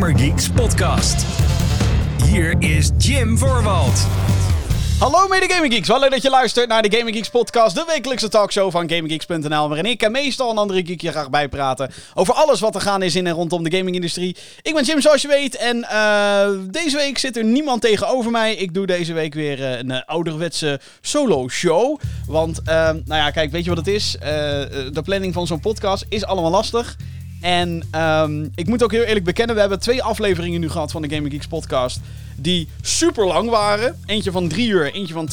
Gamergeeks podcast. Hier is Jim Voorwald. Hallo mede Gaming Geeks, wel leuk dat je luistert naar de Gaming Geeks podcast, de wekelijkse talkshow van GamingGeeks.nl, waarin ik en meestal een andere geek je graag bijpraten over alles wat er gaan is in en rondom de gamingindustrie. Ik ben Jim, zoals je weet, en eh, deze week zit er niemand tegenover mij. Ik doe deze week weer eh, een ouderwetse solo show, want nou ja, kijk, weet je wat het is? de planning van zo'n podcast is allemaal lastig. En um, ik moet ook heel eerlijk bekennen, we hebben twee afleveringen nu gehad van de Gaming Geeks podcast. Die super lang waren. Eentje van drie uur, eentje van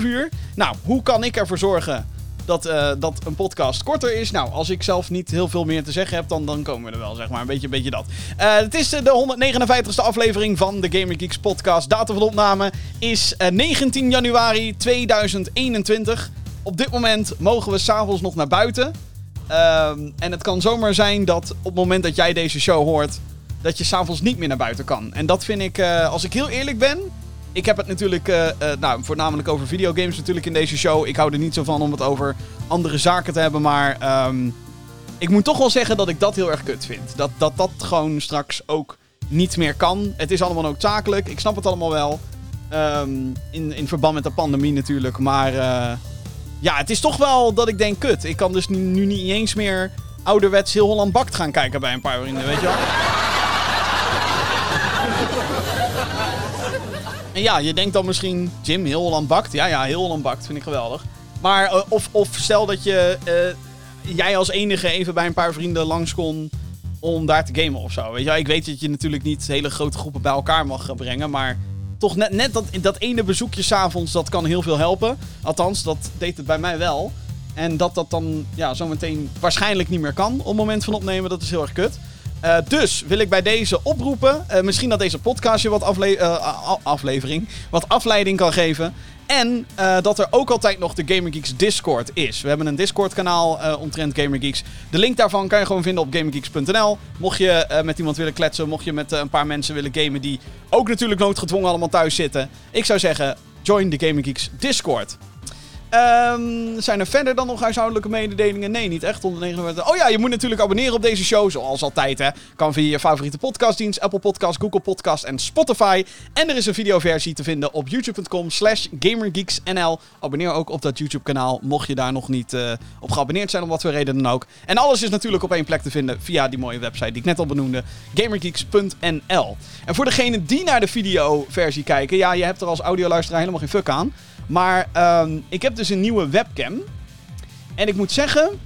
2,5 uur. Nou, hoe kan ik ervoor zorgen dat, uh, dat een podcast korter is? Nou, als ik zelf niet heel veel meer te zeggen heb, dan, dan komen we er wel, zeg maar. Een beetje, een beetje dat. Uh, het is de 159ste aflevering van de Gaming Geeks podcast. Datum van opname is uh, 19 januari 2021. Op dit moment mogen we s'avonds nog naar buiten. Um, en het kan zomaar zijn dat op het moment dat jij deze show hoort, dat je s'avonds niet meer naar buiten kan. En dat vind ik, uh, als ik heel eerlijk ben. Ik heb het natuurlijk, uh, uh, nou, voornamelijk over videogames natuurlijk in deze show. Ik hou er niet zo van om het over andere zaken te hebben, maar um, ik moet toch wel zeggen dat ik dat heel erg kut vind. Dat dat, dat gewoon straks ook niet meer kan. Het is allemaal noodzakelijk, ik snap het allemaal wel. Um, in, in verband met de pandemie natuurlijk, maar ja, het is toch wel dat ik denk, kut. Ik kan dus nu, nu niet eens meer ouderwets heel Holland Bakt gaan kijken bij een paar vrienden, weet je wel? en ja, je denkt dan misschien, Jim, heel Holland Bakt? Ja, ja, heel Holland Bakt, vind ik geweldig. Maar, uh, of, of stel dat je, uh, jij als enige even bij een paar vrienden langs kon om daar te gamen of zo. Weet je, ik weet dat je natuurlijk niet hele grote groepen bij elkaar mag brengen, maar toch net, net dat, dat ene bezoekje s'avonds, dat kan heel veel helpen. Althans, dat deed het bij mij wel. En dat dat dan ja, zometeen waarschijnlijk niet meer kan op het moment van opnemen, dat is heel erg kut. Uh, dus wil ik bij deze oproepen. Uh, misschien dat deze podcast je wat uh, aflevering, wat afleiding kan geven. En uh, dat er ook altijd nog de Gamer Geeks Discord is. We hebben een Discord kanaal uh, omtrent Gamer Geeks. De link daarvan kan je gewoon vinden op gamergeeks.nl. Mocht je uh, met iemand willen kletsen, mocht je met een paar mensen willen gamen die ook natuurlijk noodgedwongen allemaal thuis zitten. Ik zou zeggen, join de Gamer Geeks Discord. Um, zijn er verder dan nog huishoudelijke mededelingen? Nee, niet echt. 149. Oh ja, je moet natuurlijk abonneren op deze show, zoals altijd. Hè. Kan via je favoriete podcastdienst, Apple Podcast, Google Podcast en Spotify. En er is een videoversie te vinden op youtube.com slash gamergeeksnl. Abonneer ook op dat YouTube kanaal, mocht je daar nog niet uh, op geabonneerd zijn, om wat voor reden dan ook. En alles is natuurlijk op één plek te vinden via die mooie website die ik net al benoemde, gamergeeks.nl. En voor degenen die naar de videoversie kijken, ja, je hebt er als audioluisteraar helemaal geen fuck aan. Maar um, ik heb dus een nieuwe webcam. En ik moet zeggen,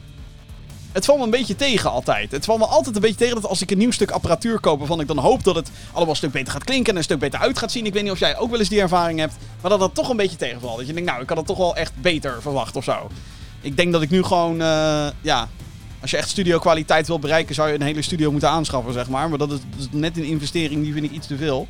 het valt me een beetje tegen altijd. Het valt me altijd een beetje tegen dat als ik een nieuw stuk apparatuur koop... waarvan ik dan hoop dat het allemaal een stuk beter gaat klinken... en een stuk beter uit gaat zien. Ik weet niet of jij ook wel eens die ervaring hebt. Maar dat dat toch een beetje tegenvalt. Dat je denkt, nou, ik had het toch wel echt beter verwacht of zo. Ik denk dat ik nu gewoon, uh, ja... Als je echt studio kwaliteit wil bereiken, zou je een hele studio moeten aanschaffen, zeg maar. Maar dat is, dat is net een investering, die vind ik iets te veel.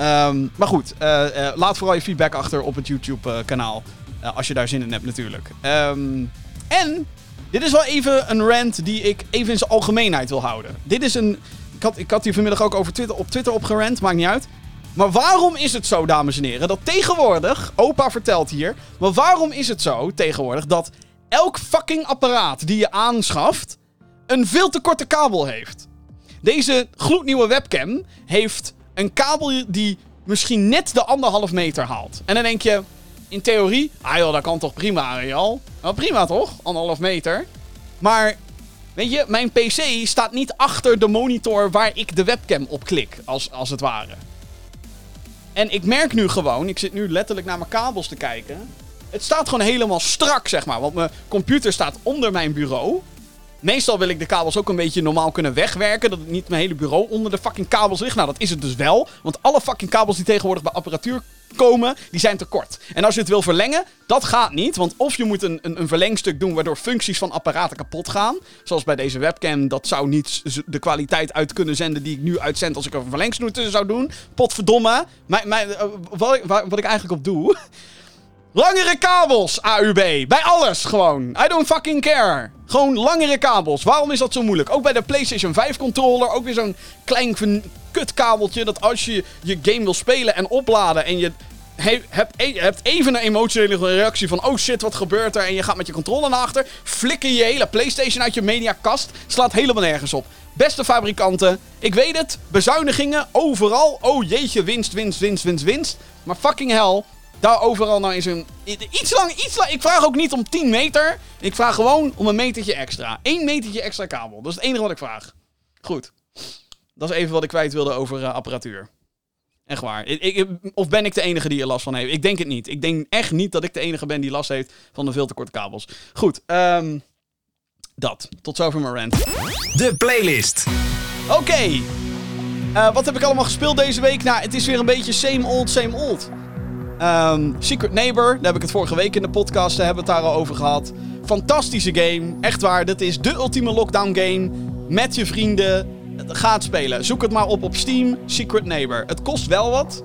Um, maar goed, uh, uh, laat vooral je feedback achter op het YouTube-kanaal. Uh, als je daar zin in hebt, natuurlijk. Um, en dit is wel even een rant die ik even in zijn algemeenheid wil houden. Dit is een. Ik had, ik had hier vanmiddag ook over Twitter, op Twitter opgerant, maakt niet uit. Maar waarom is het zo, dames en heren, dat tegenwoordig, opa vertelt hier, maar waarom is het zo tegenwoordig dat elk fucking apparaat die je aanschaft een veel te korte kabel heeft? Deze gloednieuwe webcam heeft een kabel die misschien net de anderhalf meter haalt. En dan denk je, in theorie, ah joh, dat kan toch prima, Real? Nou, prima toch? Anderhalf meter. Maar, weet je, mijn PC staat niet achter de monitor waar ik de webcam op klik, als, als het ware. En ik merk nu gewoon, ik zit nu letterlijk naar mijn kabels te kijken. Het staat gewoon helemaal strak, zeg maar. Want mijn computer staat onder mijn bureau. Meestal wil ik de kabels ook een beetje normaal kunnen wegwerken. Dat niet mijn hele bureau onder de fucking kabels ligt. Nou, dat is het dus wel. Want alle fucking kabels die tegenwoordig bij apparatuur komen, die zijn te kort. En als je het wil verlengen, dat gaat niet. Want of je moet een, een, een verlengstuk doen waardoor functies van apparaten kapot gaan. Zoals bij deze webcam, dat zou niet de kwaliteit uit kunnen zenden die ik nu uitzend als ik er een verlengsnoer zou doen. Potverdomme. Uh, wat, wat ik eigenlijk op doe... Langere kabels, AUB. Bij alles gewoon. I don't fucking care. Gewoon langere kabels. Waarom is dat zo moeilijk? Ook bij de PlayStation 5 controller. Ook weer zo'n klein kutkabeltje. Dat als je je game wil spelen en opladen. En je he, hebt, e hebt, even een emotionele reactie van... Oh shit, wat gebeurt er? En je gaat met je controller naar achter. Flikker je hele PlayStation uit je mediakast. Slaat helemaal nergens op. Beste fabrikanten, ik weet het, bezuinigingen overal. Oh jeetje, winst, winst, winst, winst, winst. Maar fucking hell, daar overal nou is een... Iets lang, iets lang. Ik vraag ook niet om 10 meter. Ik vraag gewoon om een metertje extra. Eén metertje extra kabel. Dat is het enige wat ik vraag. Goed. Dat is even wat ik kwijt wilde over uh, apparatuur. Echt waar. Ik, ik, of ben ik de enige die er last van heeft? Ik denk het niet. Ik denk echt niet dat ik de enige ben die last heeft van de veel te korte kabels. Goed, um, dat. Tot zover mijn rant. De playlist. Oké. Uh, wat heb ik allemaal gespeeld deze week? Nou, het is weer een beetje same old, same old. Um, Secret Neighbor, daar heb ik het vorige week in de podcast hebben het daar al over gehad. Fantastische game. Echt waar, dit is de ultieme lockdown game. Met je vrienden. Gaat spelen. Zoek het maar op op Steam. Secret Neighbor. Het kost wel wat.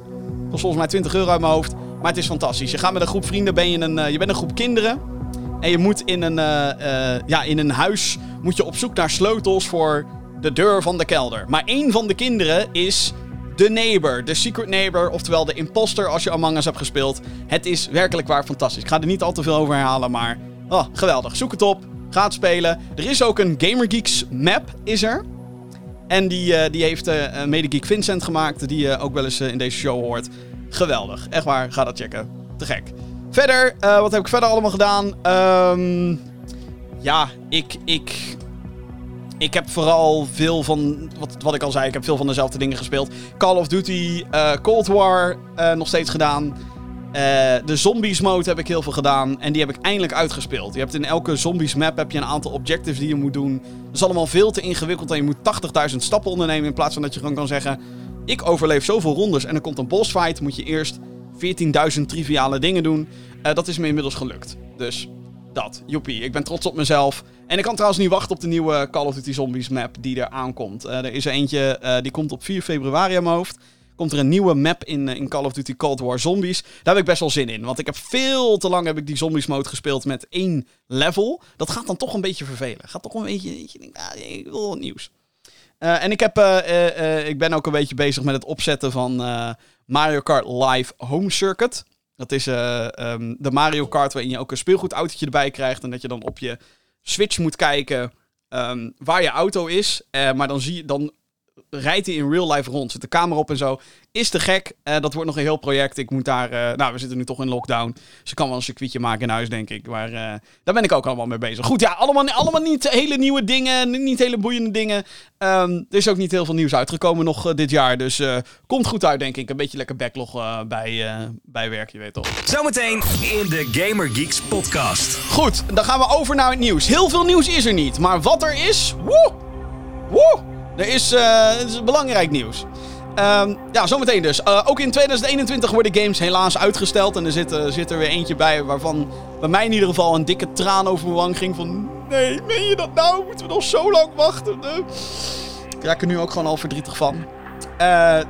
Kost volgens mij 20 euro uit mijn hoofd. Maar het is fantastisch. Je gaat met een groep vrienden, ben je, een, uh, je bent een groep kinderen. En je moet in een, uh, uh, ja, in een huis moet je op zoek naar sleutels voor de deur van de kelder. Maar één van de kinderen is de neighbor, de secret neighbor, oftewel de imposter als je Among Us hebt gespeeld. Het is werkelijk waar fantastisch. Ik ga er niet al te veel over herhalen, maar oh, geweldig. Zoek het op, ga het spelen. Er is ook een GamerGeeks map, is er. En die, uh, die heeft uh, Medegeek Vincent gemaakt, die je ook wel eens in deze show hoort. Geweldig. Echt waar, ga dat checken. Te gek. Verder, wat heb ik verder allemaal gedaan? Um, ja, ik, ik, ik heb vooral veel van, wat, wat ik al zei, ik heb veel van dezelfde dingen gespeeld. Call of Duty, uh, Cold War uh, nog steeds gedaan. de zombies mode heb ik heel veel gedaan. En die heb ik eindelijk uitgespeeld. Je hebt in elke zombies map heb je een aantal objectives die je moet doen. Dat is allemaal veel te ingewikkeld. En je moet 80.000 stappen ondernemen. In plaats van dat je gewoon kan zeggen: Ik overleef zoveel rondes. En er komt een boss fight. Moet je eerst 14.000 triviale dingen doen. Dat is me inmiddels gelukt. Dus dat. Joepie. Ik ben trots op mezelf. En ik kan trouwens niet wachten op de nieuwe Call of Duty Zombies map die er aankomt. Uh, er is er eentje, uh, die komt op 4 februari aan mijn hoofd. Komt er een nieuwe map in, in Call of Duty Cold War Zombies. Daar heb ik best wel zin in. Want ik heb veel te lang heb ik die Zombies mode gespeeld met één level. Dat gaat dan toch een beetje vervelen. Gaat toch een beetje... Je denkt, ah, ik wil wat nieuws. En ik, heb, ik ben ook een beetje bezig met het opzetten van Mario Kart Live Home Circuit. Dat is uh, um, de Mario Kart waarin je ook een speelgoedautootje erbij krijgt. En dat je dan op je Switch moet kijken um, waar je auto is. Uh, maar dan, zie je, dan rijdt hij in real life rond. Zit de camera op en zo. Is te gek. Uh, dat wordt nog een heel project. Ik moet daar. Uh, nou, we zitten nu toch in lockdown. Dus ik kan wel een circuitje maken in huis, denk ik. Maar uh, daar ben ik ook allemaal mee bezig. Goed, ja, allemaal, allemaal niet hele nieuwe dingen. Niet hele boeiende dingen. Um, er is ook niet heel veel nieuws uitgekomen nog dit jaar. Dus komt goed uit, denk ik. Een beetje lekker backlog bij, bij werk, je weet toch. Zometeen in de Gamer Geeks podcast. Goed, dan gaan we over naar het nieuws. Heel veel nieuws is er niet. Maar wat er is. Woe! Woe! Er is, uh, is belangrijk nieuws. Um, ja, zometeen dus. Uh, ook in 2021 worden games helaas uitgesteld. En er zit, uh, zit er weer eentje bij waarvan bij mij in ieder geval een dikke traan over mijn wang ging. Van, nee, meen je dat nou? Moeten we nog zo lang wachten? Ik raak er nu ook gewoon al verdrietig van.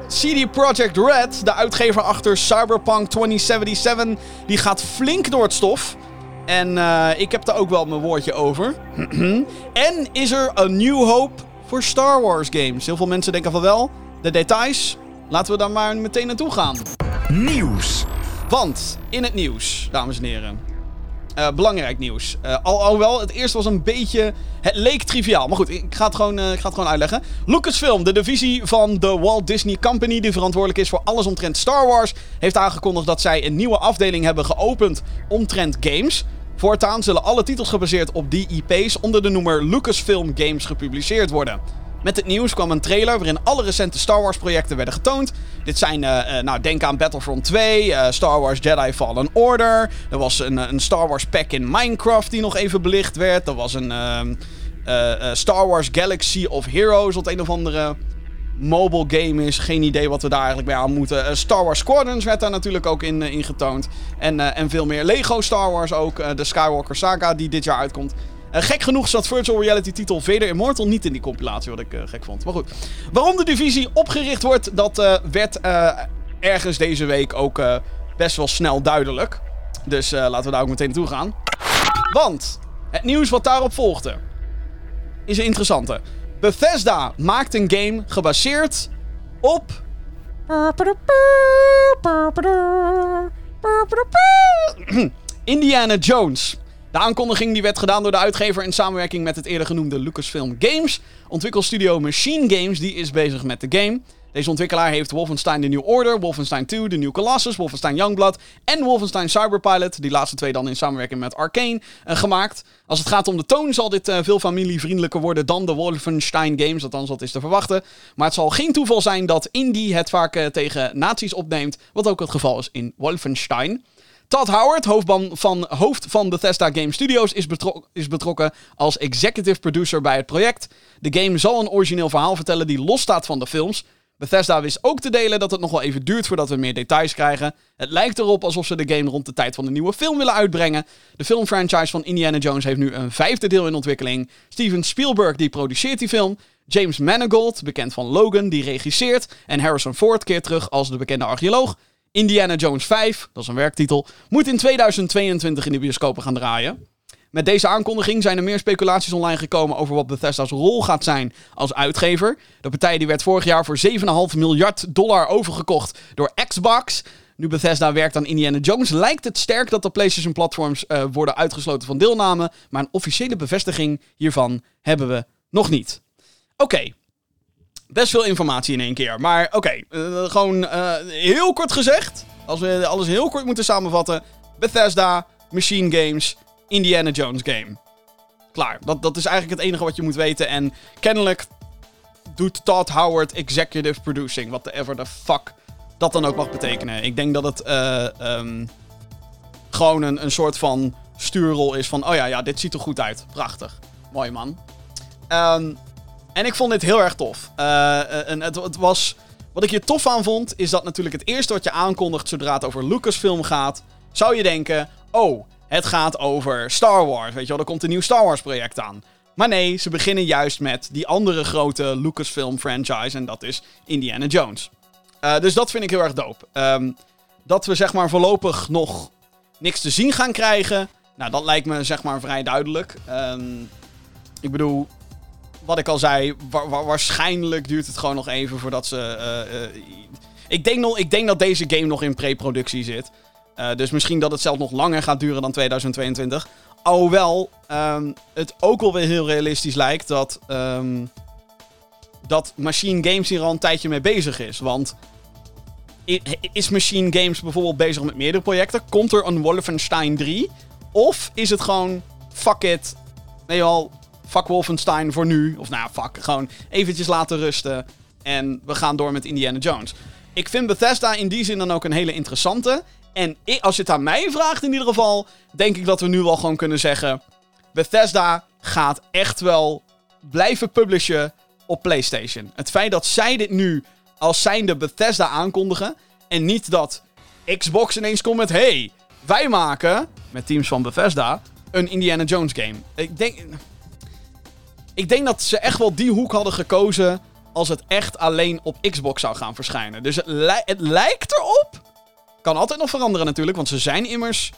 CD Projekt Red, de uitgever achter Cyberpunk 2077, die gaat flink door het stof. En ik heb daar ook wel mijn woordje over. en is er een New Hope voor Star Wars games. Heel veel mensen denken van wel. De details, laten we daar maar meteen naartoe gaan. Nieuws. Want in het nieuws, dames en heren. Uh, belangrijk nieuws. Uh, al, alhoewel, het eerste was een beetje. Het leek triviaal. Maar goed, ik ga het gewoon, uh, ik ga het gewoon uitleggen. Lucasfilm, de divisie van de Walt Disney Company, die verantwoordelijk is voor alles omtrent Star Wars, heeft aangekondigd dat zij een nieuwe afdeling hebben geopend omtrent games. Voortaan zullen alle titels gebaseerd op die IP's onder de noemer Lucasfilm Games gepubliceerd worden. Met het nieuws kwam een trailer waarin alle recente Star Wars projecten werden getoond. Dit zijn, uh, uh, nou denk aan Battlefront 2, uh, Star Wars Jedi Fallen Order. Er was een, een, Star Wars pack in Minecraft die nog even belicht werd. Er was een ehm, Star Wars Galaxy of Heroes, wat een of andere mobile game is. Geen idee wat we daar eigenlijk bij aan moeten. Uh, Star Wars Squadrons werd daar natuurlijk ook in, uh, in getoond. En, uh, en veel meer Lego Star Wars ook. de Skywalker Saga die dit jaar uitkomt. gek genoeg zat virtual reality titel Vader Immortal niet in die compilatie, wat ik gek vond. Maar goed. Waarom de divisie opgericht wordt, dat werd ergens deze week ook best wel snel duidelijk. Dus laten we daar ook meteen naartoe gaan. Want het nieuws wat daarop volgde is een interessante. Bethesda maakt een game gebaseerd op. Indiana Jones. De aankondiging die werd gedaan door de uitgever in samenwerking met het eerder genoemde Lucasfilm Games. Ontwikkelstudio Machine Games die is bezig met de game. Deze ontwikkelaar heeft Wolfenstein The New Order, Wolfenstein 2, The New Colossus, Wolfenstein Youngblood en Wolfenstein Cyberpilot, die laatste twee dan in samenwerking met Arkane, uh, gemaakt. Als het gaat om de toon zal dit uh, veel familievriendelijker worden dan de Wolfenstein games, althans dat is te verwachten. Maar het zal geen toeval zijn dat Indie het vaak uh, tegen nazi's opneemt, wat ook het geval is in Wolfenstein. Todd Howard, hoofdman van, hoofd van Bethesda Game Studios, is, is, betrokken als executive producer bij het project. De game zal een origineel verhaal vertellen die losstaat van de films. Bethesda wist ook te delen dat het nog wel even duurt voordat we meer details krijgen. Het lijkt erop alsof ze de game rond de tijd van de nieuwe film willen uitbrengen. De filmfranchise van Indiana Jones heeft nu een vijfde deel in ontwikkeling. Steven Spielberg die produceert die film. James Mangold, bekend van Logan, die regisseert. En Harrison Ford keert terug als de bekende archeoloog. Indiana Jones 5, dat is een werktitel, moet in 2022 in de bioscopen gaan draaien. Met deze aankondiging zijn er meer speculaties online gekomen over wat Bethesda's rol gaat zijn als uitgever. De partij die werd vorig jaar voor 7,5 miljard dollar overgekocht door Xbox. Nu Bethesda werkt aan Indiana Jones, lijkt het sterk dat de PlayStation-platforms uh, worden uitgesloten van deelname. Maar een officiële bevestiging hiervan hebben we nog niet. Oké. Best veel informatie in één keer. Maar oké, uh, gewoon uh, heel kort gezegd. Als we alles heel kort moeten samenvatten. Bethesda, Machine Games, Indiana Jones game. Klaar. Dat, dat is eigenlijk het enige wat je moet weten. En kennelijk doet Todd Howard executive producing. Wat ever the fuck dat dan ook mag betekenen. Ik denk dat het uh, um, gewoon een, een soort van stuurrol is van... Oh ja, ja, dit ziet er goed uit. Prachtig. Mooi man. Um, en ik vond dit heel erg tof. Uh, en het, het was... Wat ik hier tof aan vond, is dat natuurlijk het eerste wat je aankondigt zodra het over Lucasfilm gaat, zou je denken: oh, het gaat over Star Wars. Weet je wel, er komt een nieuw Star Wars project aan. Maar nee, ze beginnen juist met die andere grote Lucasfilm franchise. En dat is Indiana Jones. Uh, dus dat vind ik heel erg dope. Um, dat we zeg maar voorlopig nog niks te zien gaan krijgen. Nou, dat lijkt me zeg maar vrij duidelijk. Um, ik bedoel, wat ik al zei, wa wa waarschijnlijk duurt het gewoon nog even voordat ze. Uh, uh, ik, denk nog, ik denk dat deze game nog in pre-productie zit. Uh, dus misschien dat het zelfs nog langer gaat duren dan 2022. Alhoewel um, het ook wel weer heel realistisch lijkt dat, um, dat Machine Games hier al een tijdje mee bezig is. Want is Machine Games bijvoorbeeld bezig met meerdere projecten? Komt er een Wolfenstein 3? Of is het gewoon, fuck it, je wel, fuck Wolfenstein voor nu. Of nou, fuck, gewoon eventjes laten rusten. En we gaan door met Indiana Jones. Ik vind Bethesda in die zin dan ook een hele interessante. En als je het aan mij vraagt in ieder geval, denk ik dat we nu wel gewoon kunnen zeggen... Bethesda gaat echt wel blijven publishen op PlayStation. Het feit dat zij dit nu als zijnde Bethesda aankondigen... en niet dat Xbox ineens komt met... Hey, wij maken, met teams van Bethesda, een Indiana Jones game. Ik denk... Ik denk dat ze echt wel die hoek hadden gekozen als het echt alleen op Xbox zou gaan verschijnen. Dus het lijkt erop. Kan altijd nog veranderen natuurlijk, want ze zijn immers.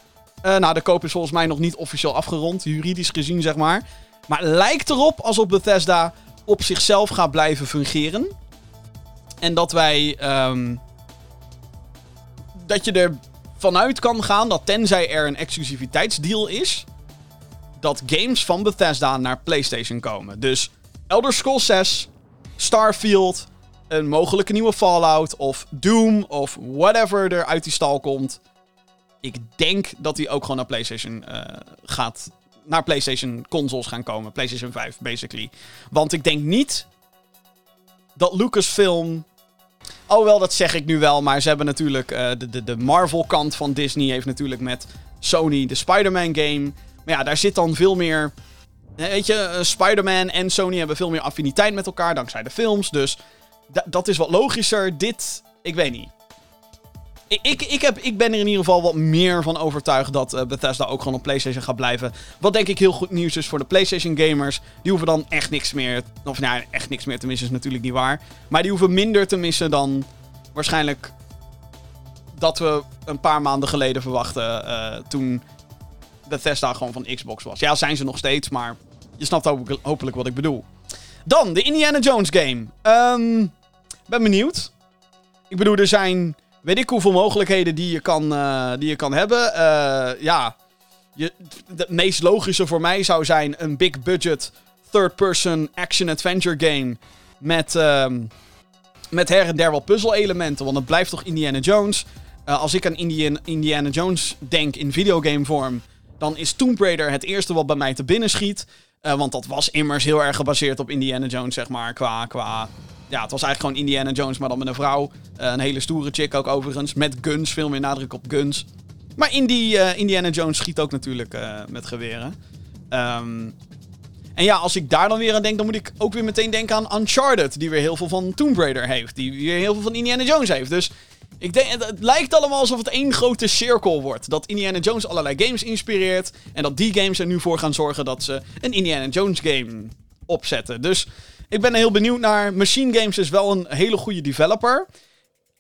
Uh, nou, de koop is volgens mij nog niet officieel afgerond, juridisch gezien zeg maar. Maar het lijkt erop alsof Bethesda op zichzelf gaat blijven fungeren. En dat wij. Um, dat je er vanuit kan gaan dat tenzij er een exclusiviteitsdeal is dat games van Bethesda naar PlayStation komen. Dus Elder Scrolls 6, Starfield, een mogelijke nieuwe Fallout of Doom of whatever er uit die stal komt. Ik denk dat die ook gewoon naar PlayStation uh, gaat. Naar PlayStation consoles gaan komen. PlayStation 5, basically. Want ik denk niet dat Lucasfilm. Oh, wel, dat zeg ik nu wel. Maar ze hebben natuurlijk. Uh, de, de, de Marvel-kant van Disney heeft natuurlijk met Sony de Spider-Man game. Maar ja, daar zit dan veel meer. Weet je, Spider-Man en Sony hebben veel meer affiniteit met elkaar dankzij de films. Dus dat is wat logischer. Dit, ik weet niet. Ik, ik, ik, heb, ik ben er in ieder geval wat meer van overtuigd dat uh, Bethesda ook gewoon op PlayStation gaat blijven. Wat denk ik heel goed nieuws is voor de PlayStation gamers. Die hoeven dan echt niks meer. Of nou, echt niks meer te missen is natuurlijk niet waar. Maar die hoeven minder te missen dan waarschijnlijk dat we een paar maanden geleden verwachten. Uh, toen Bethesda gewoon van Xbox was. Ja, zijn ze nog steeds, maar je snapt hopelijk wat ik bedoel. Dan, de Indiana Jones game. Um, ben benieuwd. Ik bedoel, er zijn weet ik hoeveel mogelijkheden die je kan, uh, die je kan hebben. Uh, ja, je, het meest logische voor mij zou zijn een big budget third-person action-adventure game. Met, ehm, met her en der wel puzzelelementen. Want het blijft toch Indiana Jones. Eh, als ik aan Indiana Jones denk in videogame vorm. Dan is Tomb Raider het eerste wat bij mij te binnen schiet. Eh, want dat was immers heel erg gebaseerd op Indiana Jones, zeg maar. Qua, qua ja, het was eigenlijk gewoon Indiana Jones, maar dan met een vrouw. Eh, een hele stoere chick ook overigens. Met guns, veel meer nadruk op guns. Maar in eh, Indiana Jones schiet ook natuurlijk met geweren. Um, en ja, als ik daar dan weer aan denk, dan moet ik ook weer meteen denken aan Uncharted. Die weer heel veel van Tomb Raider heeft. Die weer heel veel van Indiana Jones heeft. Dus ik denk, het lijkt allemaal alsof het één grote cirkel wordt. Dat Indiana Jones allerlei games inspireert. En dat die games er nu voor gaan zorgen dat ze een Indiana Jones game opzetten. Dus ik ben heel benieuwd naar. Machine Games is wel een hele goede developer.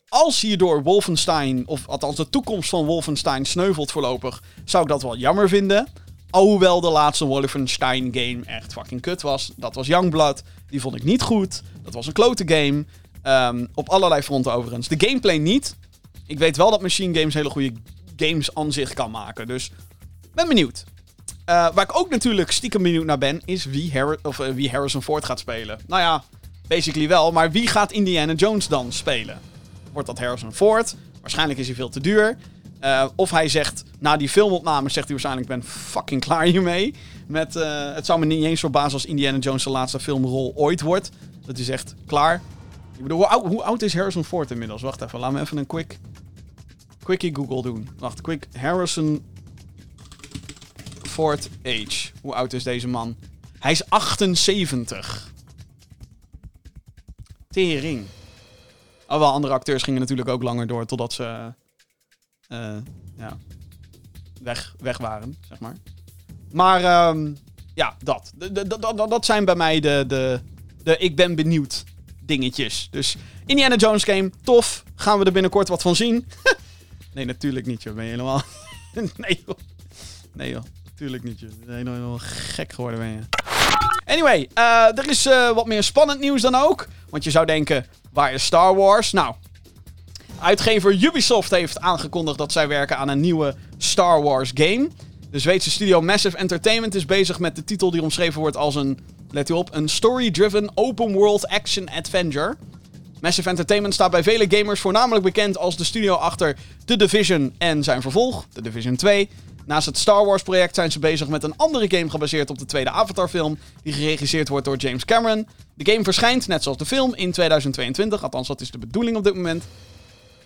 Als hierdoor Wolfenstein, of althans de toekomst van Wolfenstein sneuvelt voorlopig, zou ik dat wel jammer vinden. Alhoewel de laatste Wolfenstein game echt fucking kut was. Dat was Youngblood. Die vond ik niet goed. Dat was een klote game. Um, op allerlei fronten overigens. De gameplay niet. Ik weet wel dat Machine Games hele goede games aan zich kan maken. Dus ben benieuwd. Uh, waar ik ook natuurlijk stiekem benieuwd naar ben, is wie, of, uh, wie Harrison Ford gaat spelen. Nou ja, basically wel. Maar wie gaat Indiana Jones dan spelen? Wordt dat Harrison Ford? Waarschijnlijk is hij veel te duur. Uh, of hij zegt, na die filmopname zegt hij waarschijnlijk, ik ben fucking klaar hiermee. Met, het zou me niet eens verbazen als Indiana Jones de laatste filmrol ooit wordt. Dat hij zegt, klaar. Ik hoe oud, is Harrison Ford inmiddels? Wacht even, laat me even een quick, quickie Google doen. Wacht, quick Harrison Ford Age. Hoe oud is deze man? Hij is 78. Tering. Oh, wel, andere acteurs gingen natuurlijk ook langer door totdat ze uh, ja, weg, waren, zeg maar. Maar um, ja, dat. Dat, dat. zijn bij mij de, de, de ik ben benieuwd dingetjes. Dus Indiana Jones game, tof. Gaan we er binnenkort wat van zien? nee, natuurlijk niet, joh. Ben je helemaal... nee, joh. Nee, joh. Tuurlijk niet, je. Helemaal gek geworden ben je. Anyway, uh, er is uh, wat meer spannend nieuws dan ook. Want je zou denken, waar is Star Wars? Nou, uitgever Ubisoft heeft aangekondigd dat zij werken aan een nieuwe Star Wars game. De Zweedse studio Massive Entertainment is bezig met de titel die omschreven wordt als een, let u op, een story-driven open world action adventure. Massive Entertainment staat bij vele gamers voornamelijk bekend als de studio achter The Division en zijn vervolg, The Division 2. Naast het Star Wars project zijn ze bezig met een andere game gebaseerd op de tweede Avatar film, die geregisseerd wordt door James Cameron. De game verschijnt, net zoals de film, in 2022, althans dat is de bedoeling op dit moment.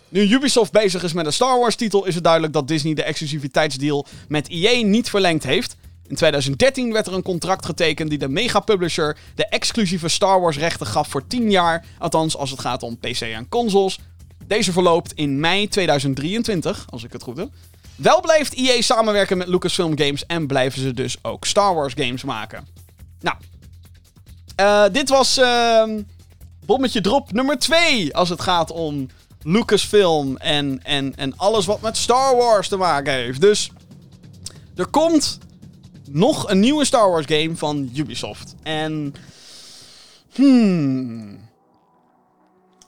Nu Ubisoft bezig is met een Star Wars titel, is het duidelijk dat Disney de exclusiviteitsdeal met EA niet verlengd heeft. In 2013 werd er een contract getekend die de mega-publisher de exclusieve Star Wars rechten gaf voor 10 jaar, althans als het gaat om PC en consoles. Deze verloopt in mei 2023, als ik het goed heb. Wel blijft EA samenwerken met Lucasfilm Games en blijven ze dus ook Star Wars games maken. Nou, uh, dit was uh, bommetje drop nummer 2 als het gaat om Lucasfilm en, en, en alles wat met Star Wars te maken heeft. Dus er komt nog een nieuwe Star Wars game van Ubisoft. En. Hmm.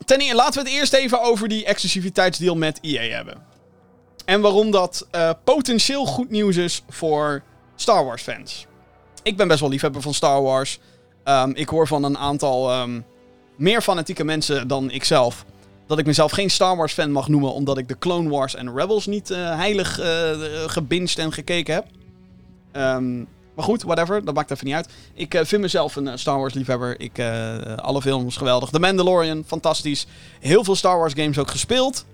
Ten laten we het eerst even over die exclusiviteitsdeal met EA hebben. En waarom dat uh, potentieel goed nieuws is voor Star Wars fans. Ik ben best wel liefhebber van Star Wars. Um, ik hoor van een aantal um, meer fanatieke mensen dan ikzelf. Dat ik mezelf geen Star Wars fan mag noemen. Omdat ik de Clone Wars en Rebels niet uh, heilig uh, gebinged en gekeken heb. Um, maar goed, whatever. Dat maakt even niet uit. Ik vind mezelf een Star Wars liefhebber. Ik, alle films geweldig. The Mandalorian, fantastisch. Heel veel Star Wars games ook gespeeld.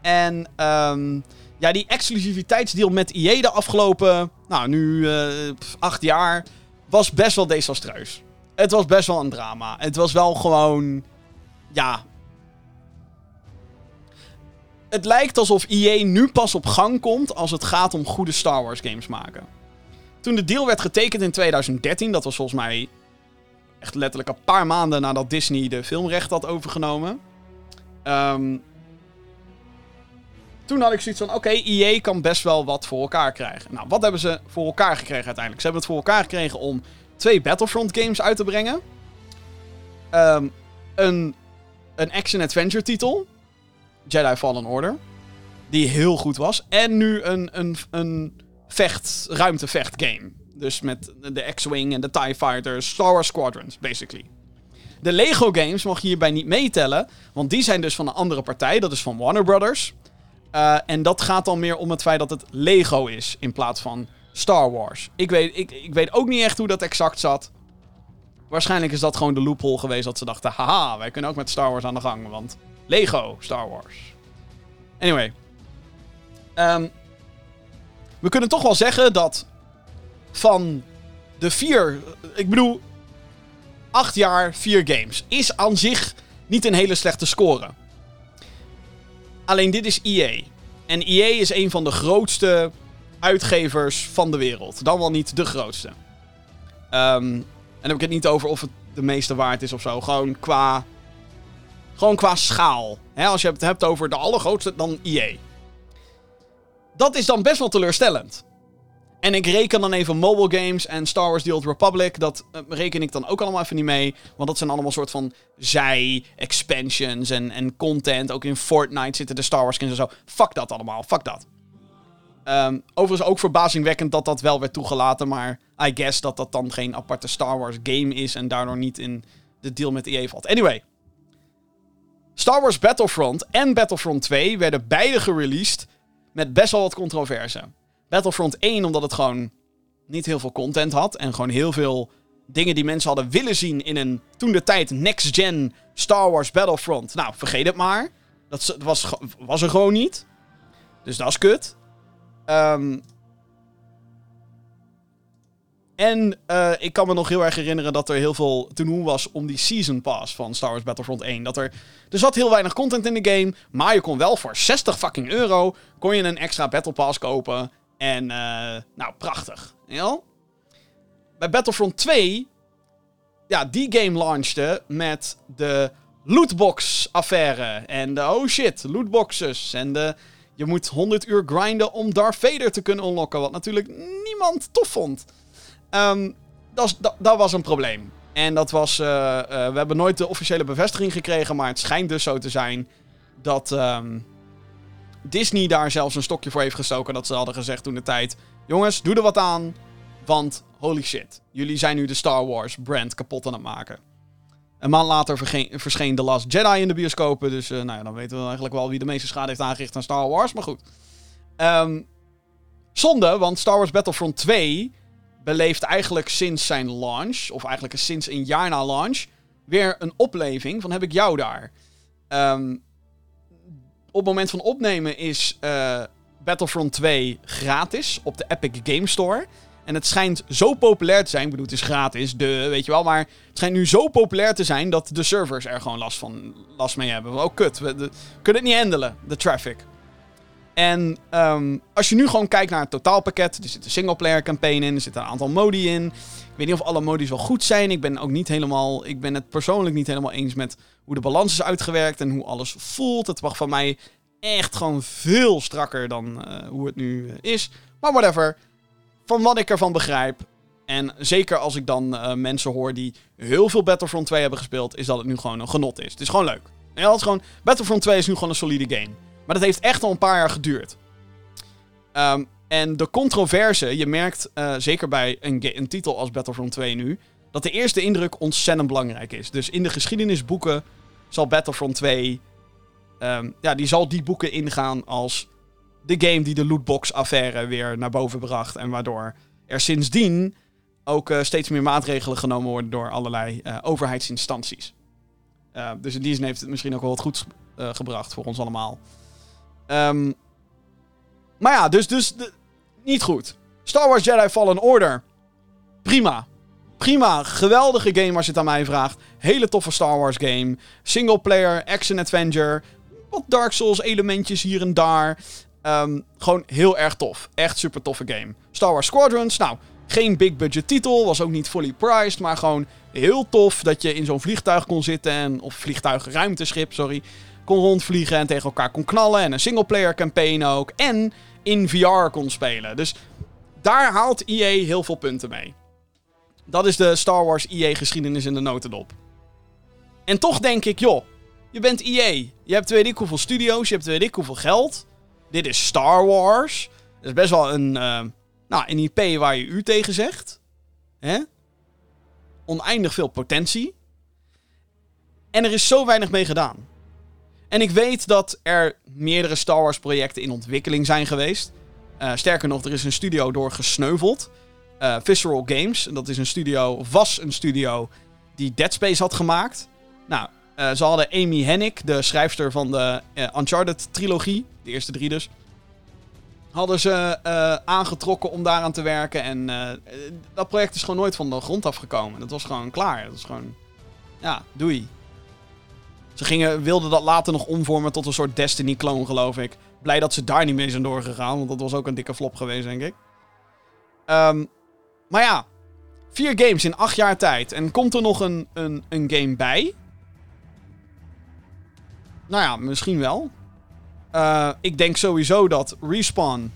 En um, ja, die exclusiviteitsdeal met EA de afgelopen, nou nu acht jaar, was best wel desastreus. Het was best wel een drama. Het was wel gewoon, ja... Het lijkt alsof EA nu pas op gang komt als het gaat om goede Star Wars games maken. Toen de deal werd getekend in 2013, dat was volgens mij echt letterlijk een paar maanden nadat Disney de filmrecht had overgenomen. Um, toen had ik zoiets van, oké, EA kan best wel wat voor elkaar krijgen. Nou, wat hebben ze voor elkaar gekregen uiteindelijk? Ze hebben het voor elkaar gekregen om twee Battlefront games uit te brengen. Um, een, een action-adventure titel. Jedi Fallen Order. Die heel goed was. En nu een, een, een vecht, ruimtevecht game. Dus met de X-Wing en de TIE Fighters, Star Wars Squadrons, basically. De Lego games mag je hierbij niet meetellen, want die zijn dus van een andere partij, dat is van Warner Brothers. Uh, en dat gaat dan meer om het feit dat het Lego is in plaats van Star Wars. Ik weet, ik, ik weet ook niet echt hoe dat exact zat. Waarschijnlijk is dat gewoon de loophole geweest dat ze dachten: haha, wij kunnen ook met Star Wars aan de gang, want Lego Star Wars. Anyway. Um, we kunnen toch wel zeggen dat van de vier. Ik bedoel, acht jaar, vier games. Is aan zich niet een hele slechte score. Alleen dit is EA. En EA is een van de grootste uitgevers van de wereld. Dan wel niet de grootste. Um, en dan heb ik het niet over of het de meeste waard is of zo. Gewoon qua. Gewoon qua schaal. als je het hebt over de allergrootste, dan EA. Dat is dan best wel teleurstellend. En ik reken dan even mobile games en Star Wars The Old Republic. Dat uh, reken ik dan ook allemaal even niet mee. Want dat zijn allemaal soort van zij-expansions en, en content. Ook in Fortnite zitten de Star Wars skins en zo. Fuck dat allemaal, fuck dat. Um, overigens ook verbazingwekkend dat dat wel werd toegelaten. Maar I guess dat dat dan geen aparte Star Wars game is. En daardoor niet in de deal met EA valt. Anyway. Star Wars Battlefront en Battlefront 2 werden beide gereleased met best wel wat controverse. Battlefront 1 omdat het gewoon niet heel veel content had. En gewoon heel veel dingen die mensen hadden willen zien in een toen de tijd next-gen Star Wars Battlefront. Nou, vergeet het maar. Dat was, was er gewoon niet. Dus dat is kut. Um, en uh, ik kan me nog heel erg herinneren dat er heel veel te doen was om die Season Pass van Star Wars Battlefront 1. Dat er, er zat heel weinig content in de game, maar je kon wel voor 60 fucking euro kon je een extra Battle Pass kopen. En, uh, nou, prachtig. Ja? Bij Battlefront 2, ja, die game launchte met de lootbox-affaire. En de, oh shit, lootboxes. En de, je moet 100 uur grinden om Darth Vader te kunnen unlocken. Wat natuurlijk niemand tof vond. Um, dat, dat, was een probleem. En dat was. Uh, uh, we hebben nooit de officiële bevestiging gekregen. Maar het schijnt dus zo te zijn dat. Um, Disney daar zelfs een stokje voor heeft gestoken. Dat ze hadden gezegd toen de tijd. Jongens, doe er wat aan. Want holy shit. Jullie zijn nu de Star Wars brand kapot aan het maken. Een maand later verscheen The Last Jedi in de bioscopen. Dus uh, nou ja, dan weten we eigenlijk wel wie de meeste schade heeft aangericht aan Star Wars. Maar goed. Um, zonde, want Star Wars Battlefront 2 beleeft eigenlijk sinds zijn launch, of eigenlijk sinds een jaar na launch, weer een opleving van heb ik jou daar. Um, op het moment van opnemen is uh, Battlefront 2 gratis op de Epic Game Store. En het schijnt zo populair te zijn. Ik bedoel, het is gratis, de, weet je wel. Maar het schijnt nu zo populair te zijn dat de servers er gewoon last, van, last mee hebben. Oh, kut. We, kunnen het niet handelen, de traffic. En um, als je nu gewoon kijkt naar het totaalpakket. Er zit een singleplayer campaign in. Er zitten een aantal modi in. Ik weet niet of alle modi's wel goed zijn. Ik ben ook niet helemaal. Ik ben het persoonlijk niet helemaal eens met hoe de balans is uitgewerkt. En hoe alles voelt. Het mag van mij echt gewoon veel strakker dan uh, hoe het nu is. Maar whatever van wat ik ervan begrijp. En zeker als ik dan uh, mensen hoor die heel veel Battlefront 2 hebben gespeeld, is dat het nu gewoon een genot is. Het is gewoon leuk. En het is gewoon, Battlefront 2 is nu gewoon een solide game. Maar dat heeft echt al een paar jaar geduurd. Um, en de controverse, je merkt uh, zeker bij een, een, titel als Battlefront 2 nu, dat de eerste indruk ontzettend belangrijk is. Dus in de geschiedenisboeken zal Battlefront 2, um, ehm, ja, die zal die boeken ingaan als de game die de lootbox-affaire weer naar boven bracht. En waardoor er sindsdien ook uh, steeds meer maatregelen genomen worden door allerlei uh, overheidsinstanties. Uh, dus in die zin heeft het misschien ook wel wat goeds gebracht voor ons allemaal. Um, maar ja, dus, dus niet goed. Star Wars Jedi Fallen Order. Prima. Prima. Geweldige game als je het aan mij vraagt. Hele toffe Star Wars game. Single player, action adventure. Wat Dark Souls elementjes hier en daar. Um, gewoon heel erg tof. Echt super toffe game. Star Wars Squadrons, nou, geen big budget titel. Was ook niet fully priced. Maar gewoon heel tof dat je in zo'n vliegtuig kon zitten. En, of vliegtuigruimteschip, sorry. Kon rondvliegen en tegen elkaar kon knallen. En een singleplayer campaign ook. En in VR kon spelen. Dus daar haalt EA heel veel punten mee. Dat is de Star Wars EA geschiedenis in de notendop. En toch denk ik, joh, je bent EA. Je hebt weet ik hoeveel studio's, je hebt weet ik hoeveel geld. Dit is Star Wars. Dat is best wel een, uh, Nou, een IP waar je u tegen zegt. Hè? Oneindig veel potentie. En er is zo weinig mee gedaan. En ik weet dat er meerdere Star Wars projecten in ontwikkeling zijn geweest. Uh, sterker nog, er is een studio door gesneuveld. Uh, Visceral Games, dat is een studio, was een studio die Dead Space had gemaakt. Nou, uh, ze hadden Amy Hennig, de schrijfster van de Uncharted-trilogie, de eerste drie dus, hadden ze aangetrokken om daaraan te werken. En dat project is gewoon nooit van de grond afgekomen. Dat was gewoon klaar. Dat was gewoon, ja, doei. Ze gingen, wilden dat later nog omvormen tot een soort Destiny-clone, geloof ik. Blij dat ze daar niet mee zijn doorgegaan, want dat was ook een dikke flop geweest, denk ik. Um, maar ja, vier games in acht jaar tijd. En komt er nog een, een, een game bij? Nou ja, misschien wel. Uh, ik denk sowieso dat Respawn,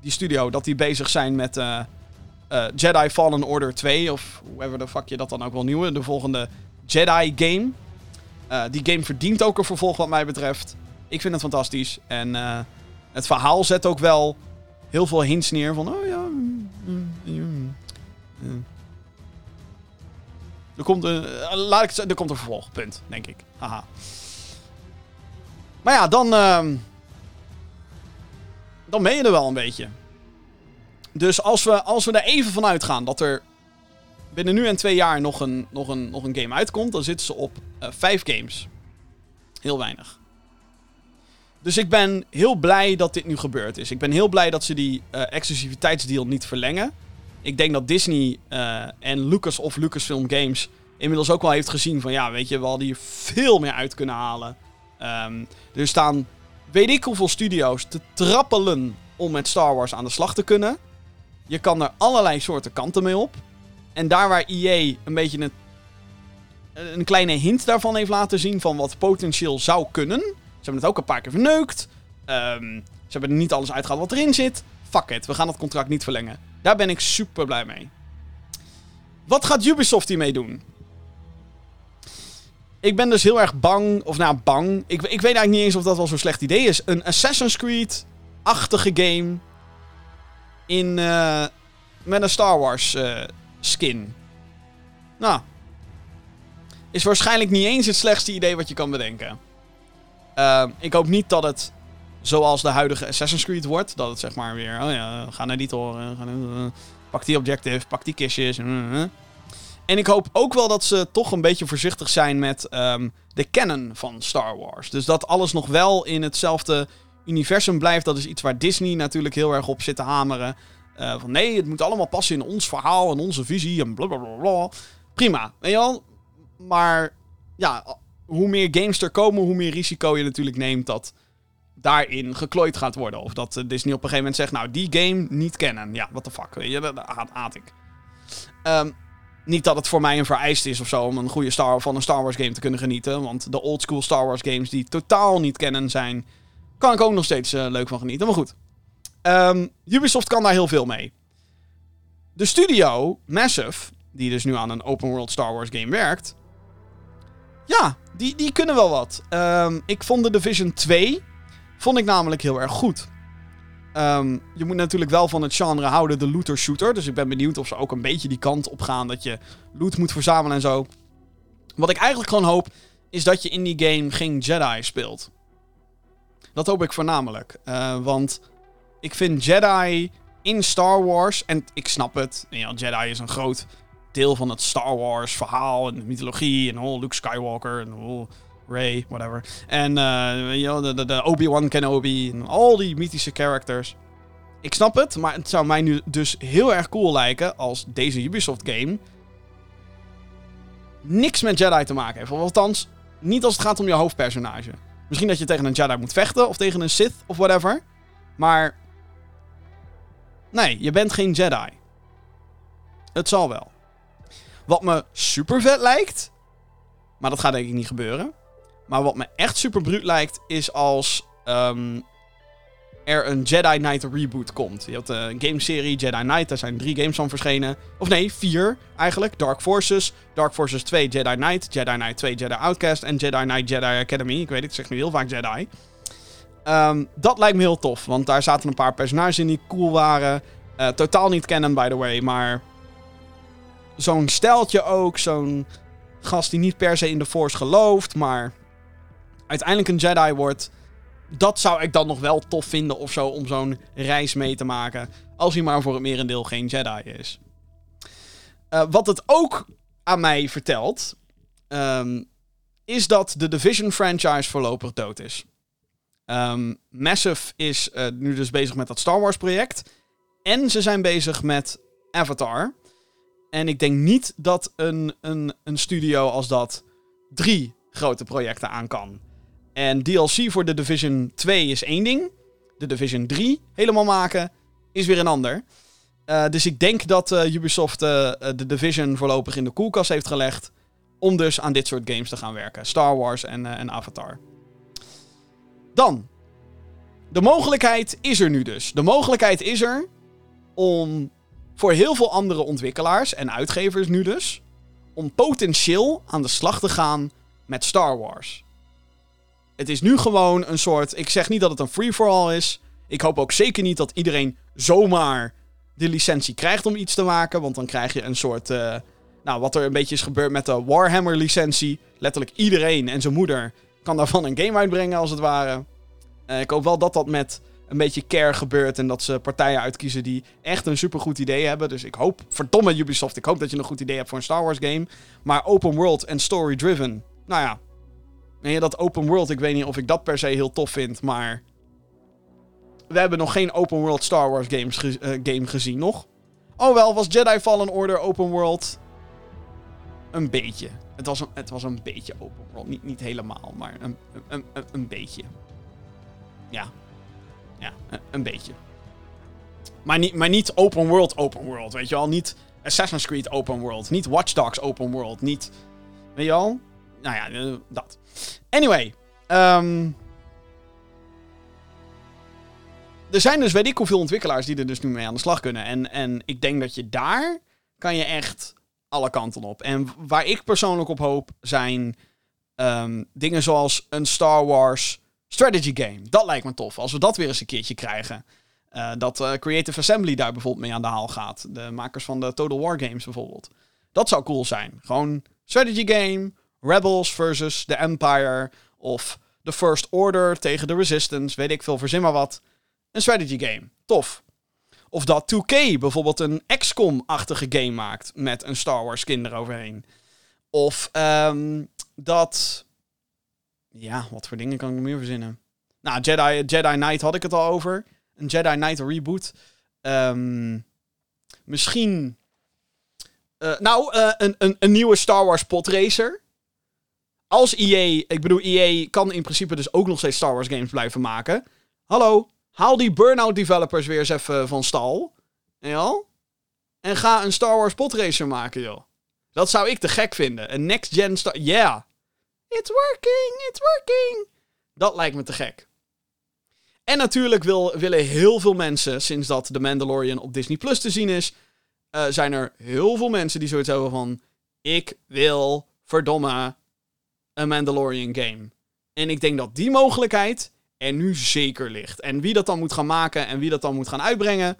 die studio, dat die bezig zijn met uh, uh, Jedi Fallen Order 2. Of hoever de fuck je dat dan ook wel nieuwe. De volgende Jedi game. Die game verdient ook een vervolg wat mij betreft. Ik vind het fantastisch. En het verhaal zet ook wel heel veel hints neer van... Oh ja... Mm, mm, mm. Er komt een. Eh, laat ik er komt een vervolg, punt, denk ik. Haha. Maar ja, dan. Uh, dan ben je er wel een beetje. Dus als we, als we er even van uitgaan dat er binnen nu en twee jaar nog een, nog een, nog een game uitkomt, dan zitten ze op uh, vijf games. Heel weinig. Dus ik ben heel blij dat dit nu gebeurd is. Ik ben heel blij dat ze die uh, exclusiviteitsdeal niet verlengen ik denk dat Disney uh, en Lucas of Lucasfilm Games inmiddels ook wel heeft gezien van ja, weet je, we hadden hier veel meer uit kunnen halen. Um, er staan weet ik hoeveel studio's te trappelen om met Star Wars aan de slag te kunnen. Je kan er allerlei soorten kanten mee op. En daar waar EA een beetje een, een kleine hint daarvan heeft laten zien van wat potentieel zou kunnen. Ze hebben het ook een paar keer verneukt. Um, ze hebben er niet alles uitgehaald wat erin zit. Fuck it, we gaan dat contract niet verlengen. Daar ben ik super blij mee. Wat gaat Ubisoft hiermee doen? Ik ben dus heel erg bang, of nou bang. Ik, ik weet eigenlijk niet eens of dat wel zo'n slecht idee is. Een Assassin's Creed-achtige game. In, uh, met een Star Wars uh, skin. Nou. Is waarschijnlijk niet eens het slechtste idee wat je kan bedenken. Uh, ik hoop niet dat het zoals de huidige Assassin's Creed wordt. Dat het zeg maar weer, oh ja, ga naar die toren, naar, pak die objective, pak die kistjes. En ik hoop ook wel dat ze toch een beetje voorzichtig zijn met um, de canon van Star Wars. Dus dat alles nog wel in hetzelfde universum blijft. Dat is iets waar Disney natuurlijk heel erg op zit te hameren. Uh, van nee, het moet allemaal passen in ons verhaal en onze visie en blablabla. Prima, weet je wel? Maar ja, hoe meer games er komen, hoe meer risico je natuurlijk neemt dat daarin geklooid gaat worden. Of dat eh, Disney op een gegeven moment zegt, nou, die game niet kennen. Ja, what the fuck, weet je, dat haat, ik. Um, niet dat het voor mij een vereist is of zo om een goede Star, van een Star Wars game te kunnen genieten. Want de old school Star Wars games die totaal niet kennen zijn, kan ik ook nog steeds uh, leuk van genieten. Maar goed, um, Ubisoft kan daar heel veel mee. De studio, Massive, die dus nu aan een open world Star Wars game werkt. Ja, die, die kunnen wel wat. Um, ik vond de Division 2 Vond ik namelijk heel erg goed. Um, je moet natuurlijk wel van het genre houden, de looter-shooter. Dus ik ben benieuwd of ze ook een beetje die kant op gaan dat je loot moet verzamelen en zo. Wat ik eigenlijk gewoon hoop, is dat je in die game geen Jedi speelt. Dat hoop ik voornamelijk. Uh, want ik vind Jedi in Star Wars, en ik snap het, ja, Jedi is een groot deel van het Star Wars verhaal en de mythologie en oh, Luke Skywalker en oh, Ray, whatever. En uh, de, de, de Obi-Wan Kenobi en al die mythische characters. Ik snap het, maar het zou mij nu dus heel erg cool lijken als deze Ubisoft game niks met Jedi te maken heeft. Of althans, niet als het gaat om je hoofdpersonage. Misschien dat je tegen een Jedi moet vechten of tegen een Sith of whatever. Maar nee, je bent geen Jedi. Het zal wel. Wat me super vet lijkt, maar dat gaat denk ik niet gebeuren, maar wat me echt super bruut lijkt, is als um, er een Jedi Knight reboot komt. Je had een gameserie Jedi Knight, daar zijn drie games van verschenen. Of nee, vier eigenlijk. Dark Forces, Dark Forces 2 Jedi Knight, Jedi Knight 2 Jedi Outcast en Jedi Knight Jedi Academy. Ik weet het, ik zeg nu heel vaak Jedi. Um, dat lijkt me heel tof, want daar zaten een paar personages in die cool waren. Eh, totaal niet canon, by the way, maar zo'n steltje ook. Zo'n gast die niet per se in de Force gelooft, maar uiteindelijk een Jedi wordt. Dat zou ik dan nog wel tof vinden of zo, om zo'n reis mee te maken. Als hij maar voor het merendeel geen Jedi is. Eh, wat het ook aan mij vertelt, ehm, is dat de Division franchise voorlopig dood is. Ehm, Massive is eh, nu dus bezig met dat Star Wars project. En ze zijn bezig met Avatar. En ik denk niet dat een, een, een studio als dat drie grote projecten aan kan. En DLC voor de Division 2 is één ding. De Division 3 helemaal maken is weer een ander. Uh, dus ik denk dat uh, Ubisoft de Division voorlopig in de koelkast heeft gelegd. Om dus aan dit soort games te gaan werken. Star Wars en, en Avatar. Dan. De mogelijkheid is er nu dus. De mogelijkheid is er om voor heel veel andere ontwikkelaars en uitgevers nu dus. Om potentieel aan de slag te gaan met Star Wars. Het is nu gewoon een soort. Ik zeg niet dat het een free-for-all is. Ik hoop ook zeker niet dat iedereen zomaar de licentie krijgt om iets te maken. Want dan krijg je een soort. Uh, nou, wat er een beetje is gebeurd met de Warhammer-licentie. Letterlijk iedereen en zijn moeder kan daarvan een game uitbrengen, als het ware. Uh, ik hoop wel dat dat met een beetje care gebeurt. En dat ze partijen uitkiezen die echt een supergoed idee hebben. Dus ik hoop, verdomme Ubisoft, ik hoop dat je een goed idee hebt voor een Star Wars game. Maar open world en story driven. Nou ja. En dat open world, ik weet niet of ik dat per se heel tof vind, maar. We hebben nog geen open world Star Wars games ge uh, game gezien, nog. Oh wel, was Jedi Fallen Order open world? Een beetje. Het was een, het was een beetje open world. Niet, niet helemaal, maar een, een, een, een beetje. Ja, ja, een beetje. Maar niet, maar niet open world, open world. Weet je wel? Niet Assassin's Creed open world. Niet Watch Dogs open world. Niet. Weet je wel? Nou ja, eh, dat. Anyway. Um, er zijn dus weet ik hoeveel ontwikkelaars die er dus nu mee aan de slag kunnen. En, en ik denk dat je daar kan je echt alle kanten op. En waar ik persoonlijk op hoop zijn um, dingen zoals een Star Wars strategy game. Dat lijkt me tof. Als we dat weer eens een keertje krijgen. Uh, dat uh, Creative Assembly daar bijvoorbeeld mee aan de haal gaat. De makers van de Total War games bijvoorbeeld. Dat zou cool zijn. Gewoon strategy game. Rebels versus the Empire. Of The First Order tegen de Resistance. Weet ik veel, verzin maar wat. Een strategy game. Tof. Of dat 2K bijvoorbeeld een XCOM-achtige game maakt. Met een Star Wars skin eroverheen. Of um, dat ja, wat voor dingen kan ik meer verzinnen? Nou, Jedi, Jedi Knight had ik het al over. Een Jedi Knight reboot. Um, misschien. Uh, nou, uh, een, een, een nieuwe Star Wars podracer. Als EA. Ik bedoel, EA kan in principe dus ook nog steeds Star Wars games blijven maken. Hallo, haal die Burnout developers weer eens even van stal. Ja? En ga een Star Wars podracer maken, joh. Dat zou ik te gek vinden. Een next-gen Star... Yeah. It's working, it's working. Dat lijkt me te gek. En natuurlijk wil, willen heel veel mensen, sinds dat The Mandalorian op Disney Plus te zien is, uh, zijn er heel veel mensen die zoiets hebben van: ik wil verdomme een Mandalorian game. En ik denk dat die mogelijkheid er nu zeker ligt. En wie dat dan moet gaan maken en wie dat dan moet gaan uitbrengen,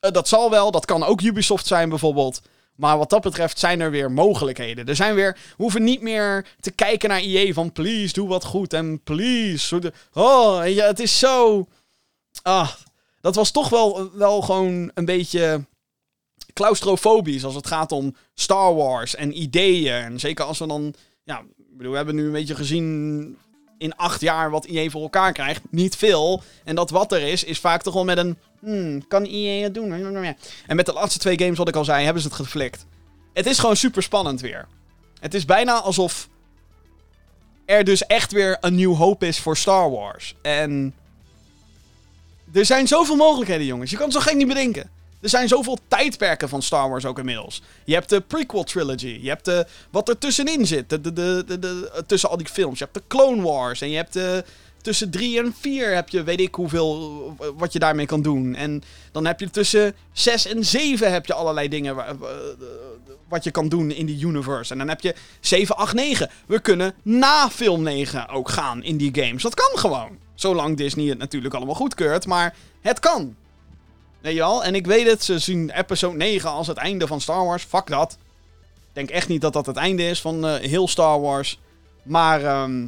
uh, dat zal wel. Dat kan ook Ubisoft zijn bijvoorbeeld. Maar wat dat betreft zijn er weer mogelijkheden. Er zijn weer, we hoeven niet meer te kijken naar IE van please, doe wat goed. En please, oh, ja, het is zo... Ah, dat was toch wel, wel gewoon een beetje claustrofobisch als het gaat om Star Wars en ideeën. En zeker als we dan, ja, bedoel, we hebben nu een beetje gezien in acht jaar wat IE voor elkaar krijgt. Niet veel. En dat wat er is, is vaak toch wel met een hmm, kan EA het doen? En met de laatste twee games, wat ik al zei, hebben ze het geflikt. Het is gewoon super spannend weer. Het is bijna alsof er dus echt weer een nieuw hoop is voor Star Wars. En er zijn zoveel mogelijkheden, jongens. Je kan het zo gek niet bedenken. Er zijn zoveel tijdperken van Star Wars ook inmiddels. Je hebt de prequel trilogy. Je hebt de, wat er tussenin zit. De, de, de, tussen al die films. Je hebt de Clone Wars. En je hebt de, tussen 3 en 4 heb je weet ik hoeveel wat je daarmee kan doen. En dan heb je tussen 6 en 7 heb je allerlei dingen wat je kan doen in die universe. En dan heb je 7, 8, 9. We kunnen na film 9 ook gaan in die games. Dat kan gewoon. Zolang Disney het natuurlijk allemaal goedkeurt, maar het kan. Weet je? En ik weet het, ze zien episode 9 als het einde van Star Wars. Fuck dat. Ik denk echt niet dat dat het einde is van eh, heel Star Wars. Maar ehm,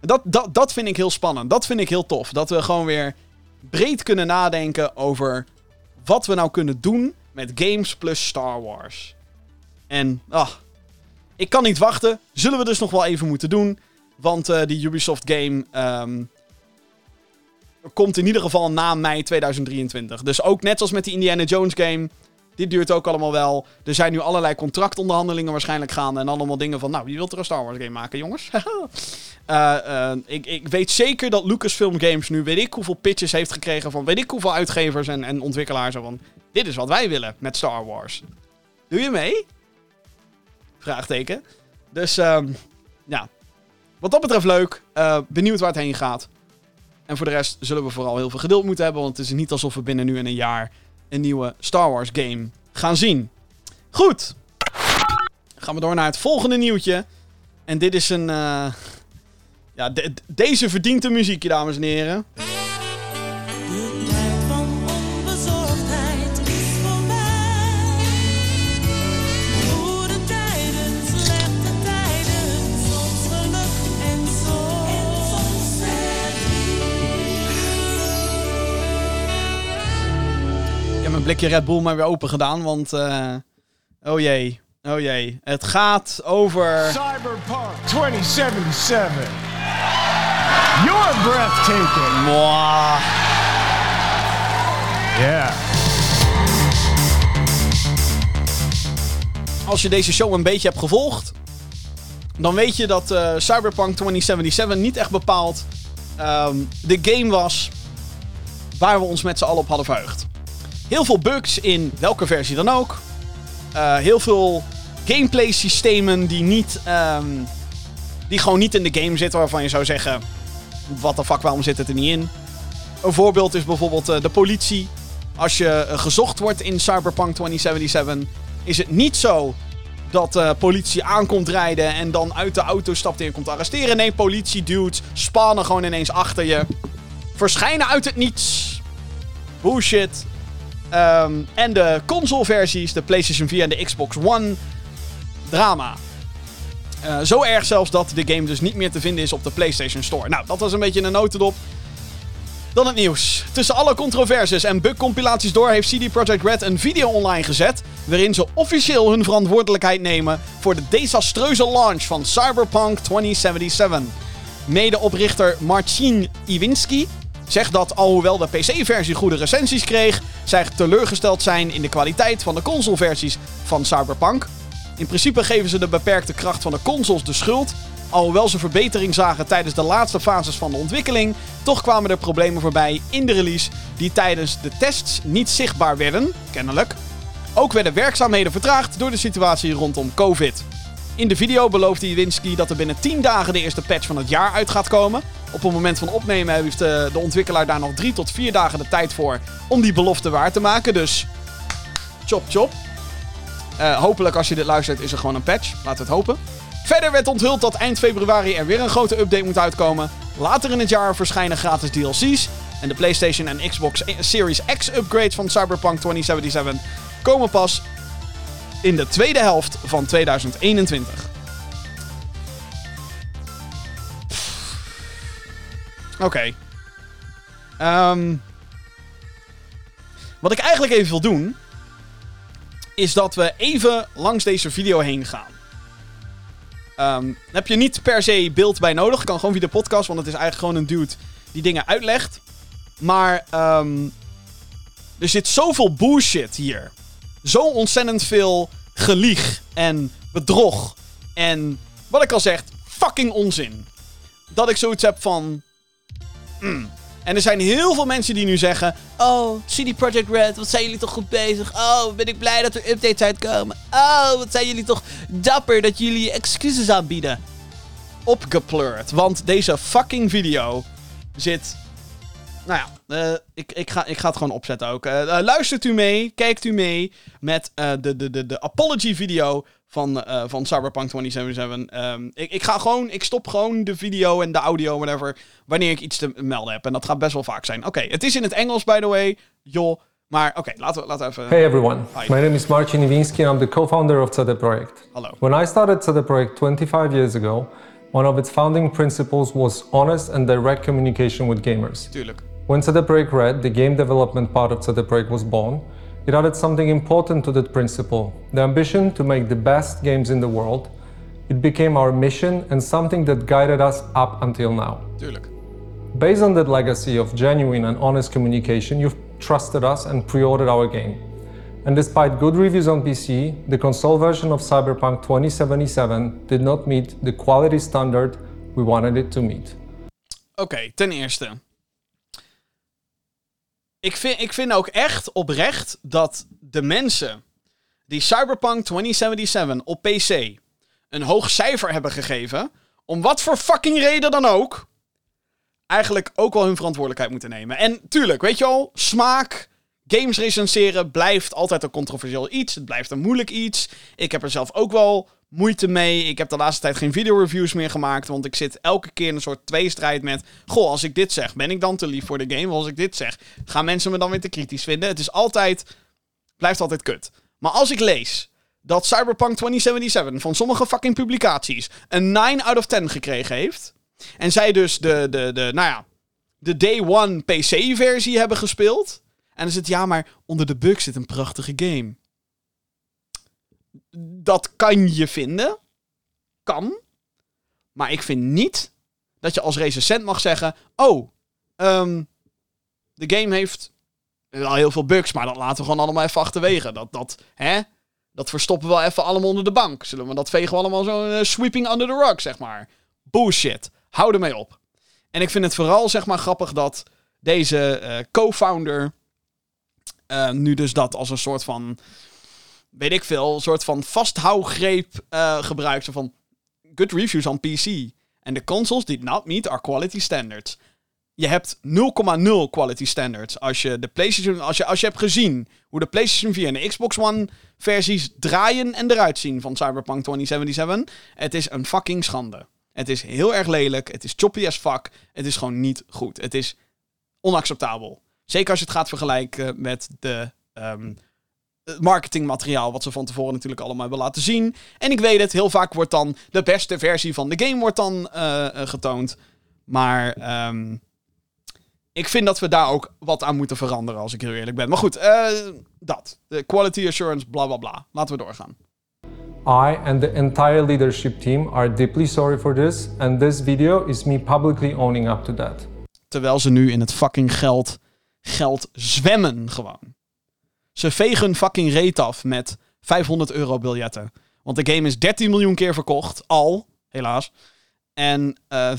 dat, dat, dat vind ik heel spannend. Dat vind ik heel tof. Dat we gewoon weer breed kunnen nadenken over wat we nou kunnen doen met games plus Star Wars. En, ah, ik kan niet wachten. Zullen we dus nog wel even moeten doen. Want uh, die Ubisoft game ehm, komt in ieder geval na mei 2023. Dus ook net zoals met die Indiana Jones game. Dit duurt ook allemaal wel. Er zijn nu allerlei contractonderhandelingen waarschijnlijk gaande. En allemaal dingen van, nou, wie wilt er een Star Wars game maken, jongens? uh, uh, ik, ik weet zeker dat Lucasfilm Games nu weet ik hoeveel pitches heeft gekregen van weet ik hoeveel uitgevers en, en ontwikkelaars. Van, dit is wat wij willen met Star Wars. Doe je mee? Vraagteken. Dus, um, ja. Wat dat betreft leuk. Uh, benieuwd waar het heen gaat. En voor de rest zullen we vooral heel veel geduld moeten hebben. Want het is niet alsof we binnen nu en een jaar een nieuwe Star Wars game gaan zien. Goed. Gaan we door naar het volgende nieuwtje. En dit is een. Uh, ja, de, deze verdient een muziekje, dames en heren. Blikje Red Bull maar weer open gedaan, want. Uh, oh jee. Oh jee. Het gaat over. Cyberpunk 2077. You're breathtaking. Mwah. Yeah. Als je deze show een beetje hebt gevolgd, dan weet je dat uh, Cyberpunk 2077 niet echt bepaald um, de game was waar we ons met z'n allen op hadden verheugd. Heel veel bugs in welke versie dan ook. Uh, heel veel gameplay systemen die niet. Um, die gewoon niet in de game zitten, waarvan je zou zeggen. Wat de fuck, waarom zit het er niet in? Een voorbeeld is bijvoorbeeld uh, de politie. Als je uh, gezocht wordt in Cyberpunk 2077, is het niet zo dat uh, politie aankomt rijden en dan uit de auto stapt en je komt arresteren. Nee, politie dudes spannen gewoon ineens achter je. Verschijnen uit het niets. Bullshit. Um, en de console-versies, de PlayStation 4 en de Xbox One, drama. Uh, zo erg zelfs dat de game dus niet meer te vinden is op de PlayStation Store. Nou, dat was een beetje een notendop. Dan het nieuws. Tussen alle controversies en bugcompilaties door heeft CD Projekt Red een video online gezet. waarin ze officieel hun verantwoordelijkheid nemen voor de desastreuze launch van Cyberpunk 2077. Medeoprichter Marcin Iwinski zegt dat alhoewel de PC-versie goede recensies kreeg, zij teleurgesteld zijn in de kwaliteit van de consoleversies van Cyberpunk. In principe geven ze de beperkte kracht van de consoles de schuld. Alhoewel ze verbetering zagen tijdens de laatste fases van de ontwikkeling, toch kwamen er problemen voorbij in de release die tijdens de tests niet zichtbaar werden, kennelijk. Ook werden werkzaamheden vertraagd door de situatie rondom COVID. In de video beloofde Iwinski dat er binnen 10 dagen de eerste patch van het jaar uit gaat komen. Op het moment van opnemen heeft de, de ontwikkelaar daar nog 3 tot 4 dagen de tijd voor om die belofte waar te maken. Dus chop chop. Uh, hopelijk als je dit luistert is er gewoon een patch. Laten we het hopen. Verder werd onthuld dat eind februari er weer een grote update moet uitkomen. Later in het jaar verschijnen gratis DLC's. En de PlayStation en Xbox Series X upgrades van Cyberpunk 2077 komen pas in de tweede helft van 2021. Oké. Um, wat ik eigenlijk even wil doen, is dat we even langs deze video heen gaan. Um, heb je niet per se beeld bij nodig. Kan gewoon via de podcast, want het is eigenlijk gewoon een dude die dingen uitlegt. Maar um, er zit zoveel bullshit hier. Zo ontzettend veel gelieg en bedrog. En wat ik al zeg, fucking onzin. Dat ik zoiets heb van. Mm. En er zijn heel veel mensen die nu zeggen: Oh, CD Projekt Red, wat zijn jullie toch goed bezig? Oh, ben ik blij dat er updates uitkomen. Oh, wat zijn jullie toch dapper dat jullie excuses aanbieden. Opgepleurd. Want deze fucking video zit. Nou ja, uh, ik, ik, ga, ik ga het gewoon opzetten ook. Uh, uh, luistert u mee, kijkt u mee met de, de, de, de apology video van, van Cyberpunk 2077. Um, ik, ik ga gewoon, ik stop gewoon de video en de audio, whatever, wanneer ik iets te melden heb. En dat gaat best wel vaak zijn. Oké, okay, het is in het Engels, by the way. Joh, Maar oké, laten, we, laten we even... Hey everyone, Hi. my name is Marcin Iwinski and I'm the co-founder of CD Projekt. Hallo. When I started CD Projekt 25 years ago, one of its founding principles was honest and direct communication with gamers. Tuurlijk. When CD Projekt Red, the game development part of CD Projekt was born, it added something important to that principle, the ambition to make the best games in the world. It became our mission and something that guided us up until now. Tuurlijk. Based on that legacy of genuine and honest communication, you've trusted us and pre ordered our game. And despite good reviews on PC, the console version of Cyberpunk 2077 did not meet the quality standard we wanted it to meet. Oké, ten eerste. Ik vind, ik vind ook echt oprecht dat de mensen die Cyberpunk 2077 op PC een hoog cijfer hebben gegeven, om wat voor fucking reden dan ook, eigenlijk ook wel hun verantwoordelijkheid moeten nemen. En tuurlijk, weet je al, smaak, games recenseren blijft altijd een controversieel iets. Het blijft een moeilijk iets. Ik heb er zelf ook wel moeite mee. Ik heb de laatste tijd geen videoreviews meer gemaakt, want ik zit elke keer in een soort tweestrijd met... Goh, als ik dit zeg, ben ik dan te lief voor de game? Als ik dit zeg, gaan mensen me dan weer te kritisch vinden? Het is altijd... Blijft altijd kut. Maar als ik lees dat Cyberpunk 2077 van sommige fucking publicaties een 9 out of 10 gekregen heeft... En zij dus de, de, de, nou ja, de day one PC-versie hebben gespeeld. En dan het, ja, maar onder de bug zit een prachtige game. Dat kan je vinden. Kan. Maar ik vind niet dat je als recensent mag zeggen... Oh, ehm, de game heeft wel heel veel bugs, maar dat laten we gewoon allemaal even achterwege. Dat, dat, hè? Dat verstoppen we wel even allemaal onder de bank. Zullen we dat vegen we allemaal zo eh, sweeping under the rug, zeg maar. Bullshit. Hou ermee op. En ik vind het vooral, zeg maar, grappig dat deze eh, co-founder eh, nu dus dat als een soort van, weet ik veel, een soort van vasthougreep eh, gebruikt. Zo van, good reviews on PC. And the consoles did not meet our quality standards. Je hebt 0,0 quality standards. Als je de PlayStation, als je, als je hebt gezien hoe de PlayStation 4 en de Xbox One versies draaien en eruit zien van Cyberpunk 2077, het is een fucking schande. Het is heel erg lelijk. Het is choppy as fuck. Het is gewoon niet goed. Het is onacceptabel. Zeker als je het gaat vergelijken met de ehm, marketingmateriaal wat ze van tevoren natuurlijk allemaal hebben laten zien. En ik weet het, heel vaak wordt dan de beste versie van de game wordt dan eh, eh, getoond. Maar ehm, ik vind dat we daar ook wat aan moeten veranderen, als ik heel eerlijk ben. Maar goed, eh, dat. De quality assurance, bla bla bla. Laten we doorgaan. I and the entire leadership team are deeply sorry for this, and this video is me publicly owning up to that. Terwijl ze nu in het fucking geld, geld zwemmen gewoon. Ze vegen fucking reet af met 500 euro biljetten. Want de game is 13 miljoen keer verkocht. Al, helaas. En eh,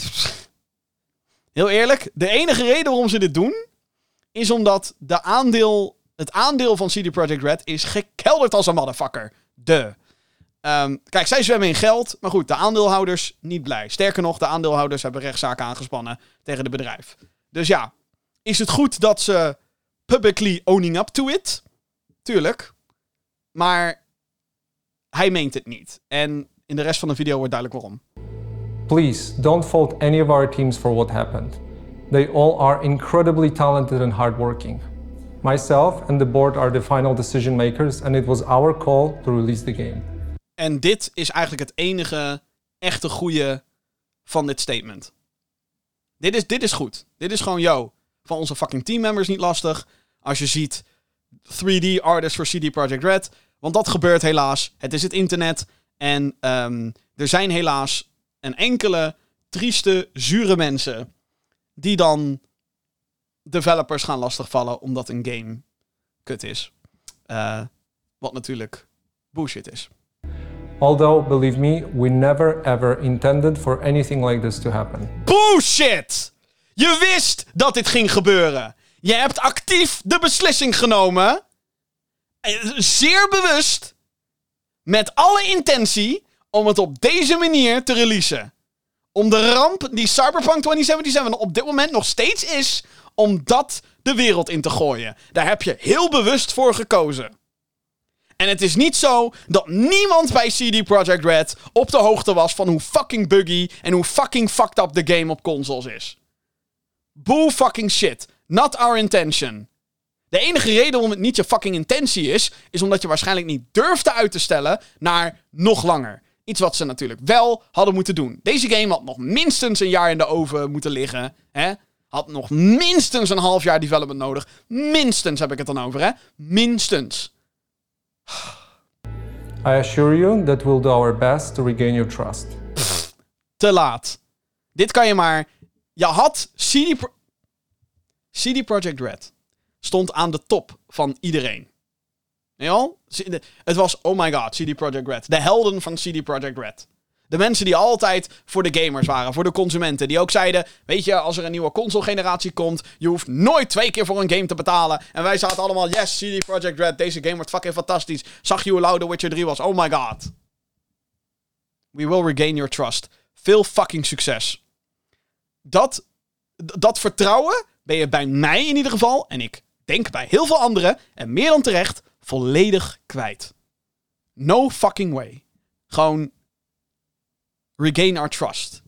heel eerlijk, de enige reden waarom ze dit doen... is omdat de aandeel, het aandeel van CD Projekt Red is gekelderd als een motherfucker. De. Ehm, kijk, zij zwemmen in geld. Maar goed, de aandeelhouders niet blij. Sterker nog, de aandeelhouders hebben rechtszaken aangespannen tegen het bedrijf. Dus ja, is het goed dat ze publicly owning up to it? Tuurlijk. Maar hij meent het niet. En in de rest van de video wordt duidelijk waarom. Please don't fault any of our teams for what happened. They all are incredibly talented and hardworking. Myself and the board are the final decision makers, and it was our call to release the game. En dit is eigenlijk het enige echte goede van dit statement. Dit is, dit is goed. Dit is gewoon, yo, van onze fucking teammembers niet lastig. Als je ziet 3D artists voor CD Projekt Red. Want dat gebeurt helaas. Het is het internet. En ehm, er zijn helaas een enkele trieste, zure mensen die dan developers gaan lastigvallen omdat een game kut is. Eh, wat natuurlijk bullshit is. Although, believe me, we never ever intended for anything like this to happen. Bullshit! Je wist dat dit ging gebeuren. Je hebt actief de beslissing genomen. eh, Zeer bewust. Met alle intentie om het op deze manier te releasen. Om de ramp die Cyberpunk 2077 op dit moment nog steeds is, om dat de wereld in te gooien. Daar heb je heel bewust voor gekozen. En het is niet zo dat niemand bij CD Projekt Red op de hoogte was van hoe fucking buggy en hoe fucking fucked up de game op consoles is. Bull fucking shit. Not our intention. De enige reden waarom het niet je fucking intentie is, is omdat je waarschijnlijk niet durfde uit te stellen naar nog langer. Iets wat ze natuurlijk wel hadden moeten doen. Deze game had nog minstens een jaar in de oven moeten liggen. Hè? Had nog minstens een half jaar development nodig. Minstens heb ik het dan over, hè? Minstens. I assure you that we'll do our best to regain your trust. Te laat. Dit kan je maar. Je had CD, CD Projekt Red. Stond aan de top van iedereen. Ja? Het was, oh my god, CD Projekt Red. De helden van CD Projekt Red. De mensen die altijd voor de gamers waren, voor de consumenten. Die ook zeiden, weet je, als er een nieuwe console-generatie komt, je hoeft nooit twee keer voor een game te betalen. En wij zaten allemaal, yes, CD Projekt Red, deze game wordt fucking fantastisch. Zag je hoe lauw The Witcher 3 was? Oh my god. We will regain your trust. Veel fucking succes. Dat, dat vertrouwen ben je bij mij in ieder geval, en ik denk bij heel veel anderen, en meer dan terecht, volledig kwijt. No fucking way. Gewoon regain our trust.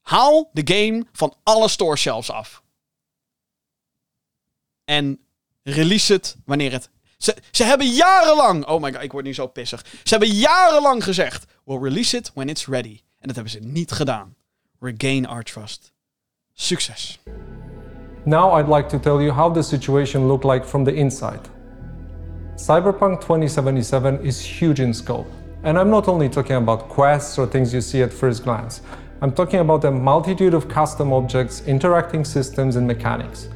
Haal de game van alle store shelves af. En release het wanneer het. Ze, ze hebben jarenlang. Oh my god, ik word nu zo pissig. Ze hebben jarenlang gezegd. We'll release it when it's ready. En dat hebben ze niet gedaan. Regain our trust. Succes. Now I'd like to tell you how the situation looked like from the inside. Cyberpunk 2077 is huge in scope. And I'm not only talking about quests or things you see at first glance. I'm talking about a multitude of custom objects, interacting systems, and mechanics.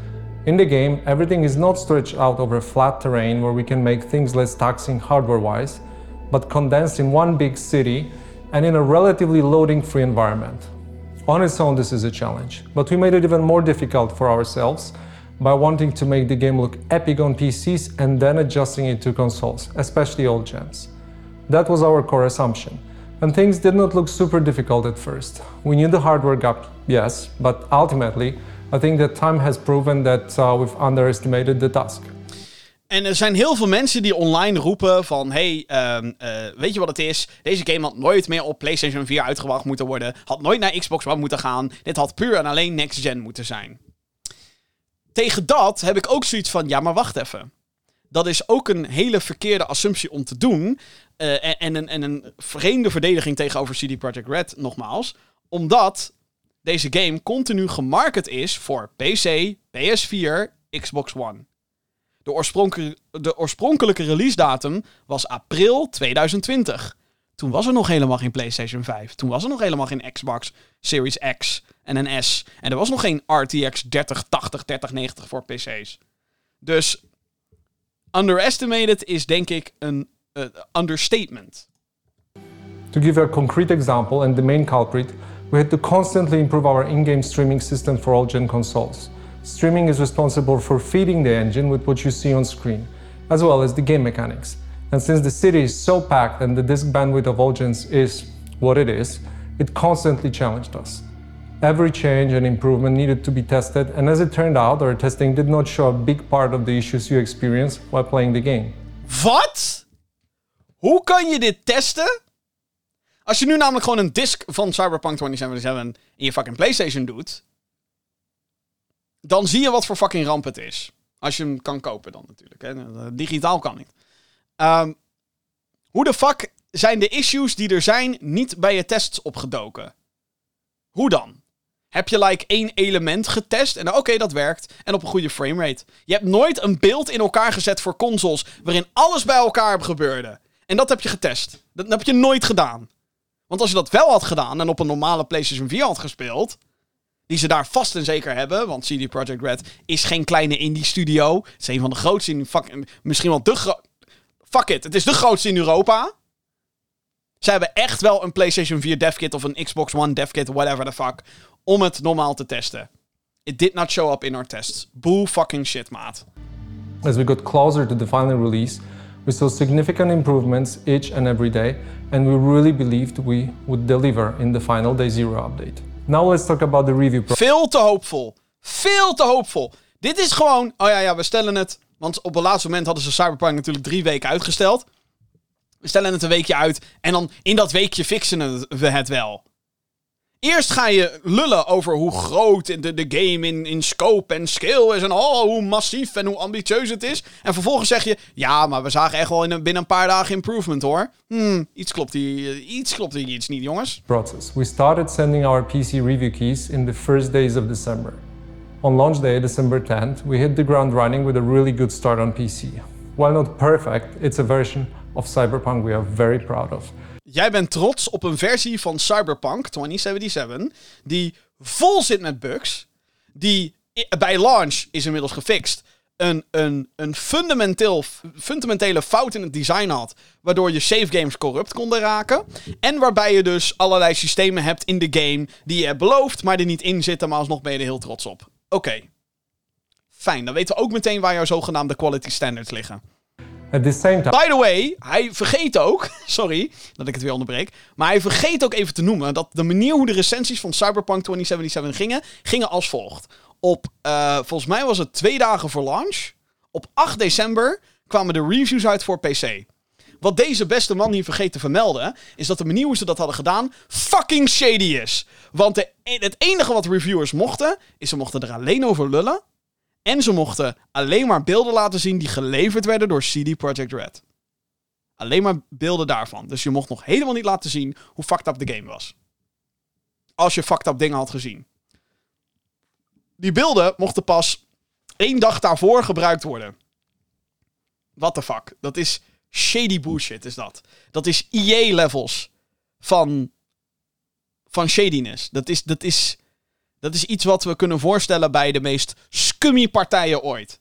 In the game, everything is not stretched out over flat terrain where we can make things less taxing hardware wise, but condensed in one big city and in a relatively loading free environment. On its own, this is a challenge, but we made it even more difficult for ourselves by wanting to make the game look epic on PCs and then adjusting it to consoles, especially old gens. That was our core assumption. And things did not look super difficult at first. We knew the hardware gap, yes, but ultimately, I think that time has proven that uh, we've underestimated the task. En er zijn heel veel mensen die online roepen van... hey, ehm, eh, weet je wat het is? Deze game had nooit meer op PlayStation 4 uitgebracht moeten worden. Had nooit naar Xbox One moeten gaan. Dit had puur en alleen next gen moeten zijn. Tegen dat heb ik ook zoiets van... Ja, maar wacht even. Dat is ook een hele verkeerde assumptie om te doen. eh, en, en, een, en een vreemde verdediging tegenover CD Projekt Red, nogmaals. Omdat deze game continu gemarket is voor PC, PS4, Xbox One. De, oorspronkelijke, de oorspronkelijke release datum was april 2020. Toen was er nog helemaal geen PlayStation 5. Toen was er nog helemaal geen Xbox Series X en een S. En er was nog geen RTX 3080, 3090 voor PC's. Dus underestimated is denk ik een eh, understatement. To give a concrete example and the main culprit, we had to constantly improve our in-game streaming system for all gen consoles. Streaming is responsible for feeding the engine with what you see on screen, as well as the game mechanics. And since the city is so packed and the disk bandwidth of gens is what it is, it constantly challenged us. Every change and improvement needed to be tested, and as it turned out, our testing did not show a big part of the issues you experience while playing the game. Wat? Hoe kan je dit testen? Als je nu namelijk gewoon een disc van Cyberpunk 2077 in je fucking PlayStation doet, dan zie je wat voor fucking ramp het is. Als je hem kan kopen dan natuurlijk. Hè. Digitaal kan niet. Ehm, hoe de fuck zijn de issues die er zijn niet bij je tests opgedoken? Hoe dan? Heb je like één element getest en oké, dat werkt. En op een goede framerate. Je hebt nooit een beeld in elkaar gezet voor consoles waarin alles bij elkaar gebeurde. En dat heb je getest. Dat heb je nooit gedaan. Want als je dat wel had gedaan en op een normale PlayStation 4 had gespeeld, die ze daar vast en zeker hebben, want CD Projekt Red is geen kleine indie studio. Het is een van de grootste in, fuck, misschien wel de Fuck it, het is de grootste in Europa. Ze hebben echt wel een PlayStation 4 devkit of een Xbox One devkit, whatever the fuck, om het normaal te testen. It did not show up in our tests. Boo fucking shit, maat. As we got closer to the final release, we saw significant improvements each and every day, and we really believed we would deliver in the final day zero update. Now let's talk about the review process. Veel te hoopvol. Veel te hoopvol. Dit is gewoon. Oh ja, ja, we stellen het. Want op het laatste moment hadden ze Cyberpunk natuurlijk drie weken uitgesteld. We stellen het een weekje uit. En dan in dat weekje fixen we het wel. Eerst ga je lullen over hoe groot de, de game in, in scope en scale is. En oh, hoe massief en hoe ambitieus het is. En vervolgens zeg je: Ja, maar we zagen echt wel in binnen een paar dagen improvement hoor. Hmm, iets klopt hier, iets klopt hier iets niet, jongens. process. We started sending our PC review keys in the first days of December. On launch day, December 10th, we hit the ground running with a really good start on PC. While not perfect, it's a version of Cyberpunk we are very proud of. Jij bent trots op een versie van Cyberpunk 2077 die vol zit met bugs, die bij launch is inmiddels gefixt. Een, een, een fundamenteel, fundamentele fout in het design had, waardoor je save games corrupt konden raken. En waarbij je dus allerlei systemen hebt in de game die je hebt beloofd, maar die niet in zitten, maar alsnog ben je er heel trots op. Oké. Fijn, dan weten we ook meteen waar jouw zogenaamde quality standards liggen. At the same time, By the way, hij vergeet ook, sorry dat ik het weer onderbreek, maar hij vergeet ook even te noemen dat de manier hoe de recensies van Cyberpunk 2077 gingen, gingen als volgt. Op, eh, volgens mij was het twee dagen voor launch, op 8 december kwamen de reviews uit voor PC. Wat deze beste man hier vergeet te vermelden, is dat de manier hoe ze dat hadden gedaan fucking shady is. Want de, het enige wat reviewers mochten, is ze mochten er alleen over lullen. En ze mochten alleen maar beelden laten zien die geleverd werden door CD Projekt Red. Alleen maar beelden daarvan. Dus je mocht nog helemaal niet laten zien hoe fucked up de game was. Als je fucked up dingen had gezien. Die beelden mochten pas één dag daarvoor gebruikt worden. What the fuck? Dat is shady bullshit, is dat. Dat is EA-levels van, van shadiness. Dat is, dat, is, dat is iets wat we kunnen voorstellen bij de meest scummy partijen ooit.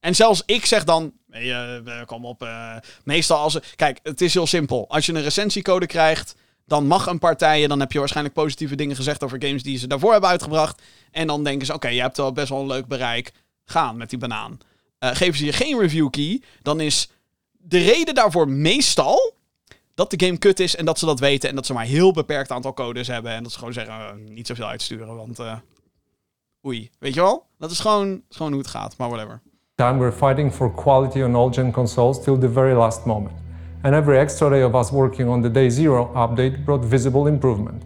En zelfs ik zeg dan. Eh, kom op. eh, meestal als. Kijk, het is heel simpel. Als je een recensiecode krijgt. Dan mag een partij. en Dan heb je waarschijnlijk positieve dingen gezegd over games die ze daarvoor hebben uitgebracht. En dan denken ze: oké, je hebt wel best wel een leuk bereik. Gaan met die banaan. Eh, geven ze je geen review key. Dan is de reden daarvoor meestal. Dat de game kut is en dat ze dat weten. En dat ze maar een heel beperkt aantal codes hebben. En dat ze gewoon zeggen: eh, niet zoveel uitsturen. Want. eh, oei. Weet je wel? Dat is gewoon, dat is gewoon hoe het gaat. Maar whatever. time we're fighting for quality on all gen consoles till the very last moment. And every extra day of us working on the day zero update brought visible improvement.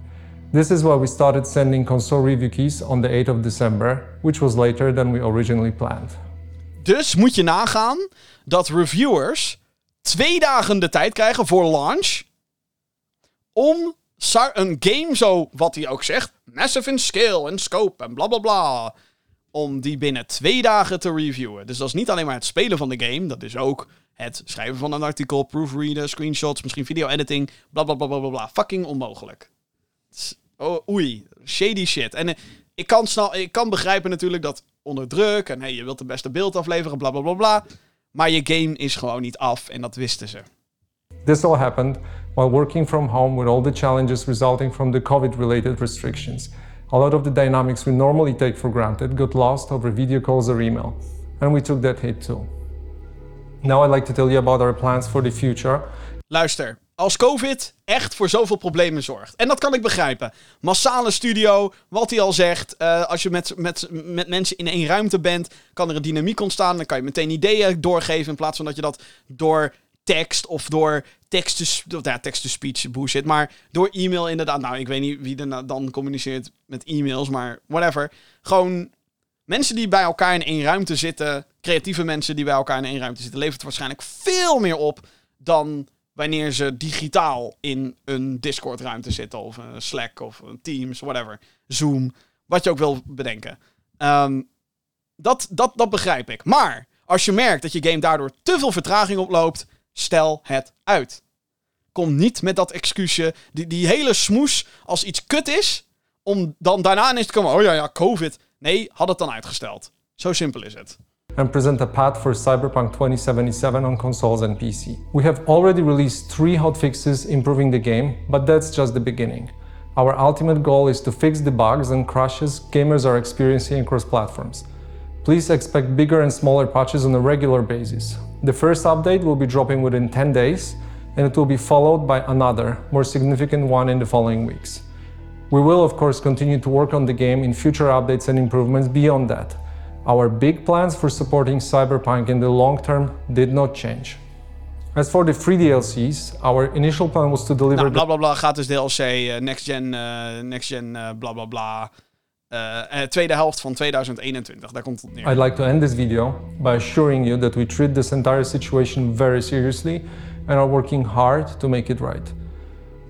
This is why we started sending console review keys on the 8th of December, which was later than we originally planned. Dus moet je nagaan dat reviewers twee dagen de tijd krijgen voor launch. Om een game zo, wat hij ook zegt, massive in scale en scope en bla bla bla. Om die binnen twee dagen te reviewen. Dus dat is niet alleen maar het spelen van de game. Dat is ook het schrijven van een artikel, proofreaden, screenshots, misschien video-editing. Bla bla bla bla bla. Fucking onmogelijk. Het Oh, oei, shady shit. En eh, ik, kan snel, ik kan begrijpen natuurlijk dat onder druk en hey, je wilt de beste beeld afleveren, bla bla bla bla. Maar je game is gewoon niet af en dat wisten ze. This all happened while working from home with all the challenges resulting from the COVID related restrictions. A lot of the dynamics we normally take for granted got lost over video calls or email, and we took that hit too. Now I'd like to tell you about our plans for the future Luister, als COVID echt voor zoveel problemen zorgt. En dat kan ik begrijpen. Massale studio, wat hij al zegt. eh, als je met, met, met mensen in één ruimte bent, kan er een dynamiek ontstaan. Dan kan je meteen ideeën doorgeven. In plaats van dat je dat door tekst of door text-to ja, bullshit. Maar door e-mail inderdaad. Nou, ik weet niet wie er dan communiceert met e-mails, maar whatever. Gewoon mensen die bij elkaar in één ruimte zitten, creatieve mensen die bij elkaar in één ruimte zitten, levert waarschijnlijk veel meer op dan wanneer ze digitaal in een Discord-ruimte zitten, of een Slack, of een Teams, whatever. Zoom, wat je ook wil bedenken. Ehm, dat, dat, dat begrijp ik. Maar als je merkt dat je game daardoor te veel vertraging oploopt, stel het uit. Kom niet met dat excuusje, die, die hele smoes als iets kut is, om dan daarna ineens te komen, oh ja, ja, COVID. Nee, had het dan uitgesteld. Zo simpel is het. And present a path for Cyberpunk 2077 on consoles and PC. We have already released three hotfixes improving the game, but that's just the beginning. Our ultimate goal is to fix the bugs and crashes gamers are experiencing across platforms. Please expect bigger and smaller patches on a regular basis. The first update will be dropping within 10 days, and it will be followed by another, more significant one in the following weeks. We will, of course, continue to work on the game in future updates and improvements beyond that. Our big plans for supporting Cyberpunk in the long term did not change. As for the free DLCs, our initial plan was to deliver Nou, bla bla bla, gratis DLC, eh, next gen, eh, next gen, eh, bla bla bla. Tweede helft van 2021, daar komt het neer. I'd like to end this video by assuring you that we treat this entire situation very seriously and are working hard to make it right.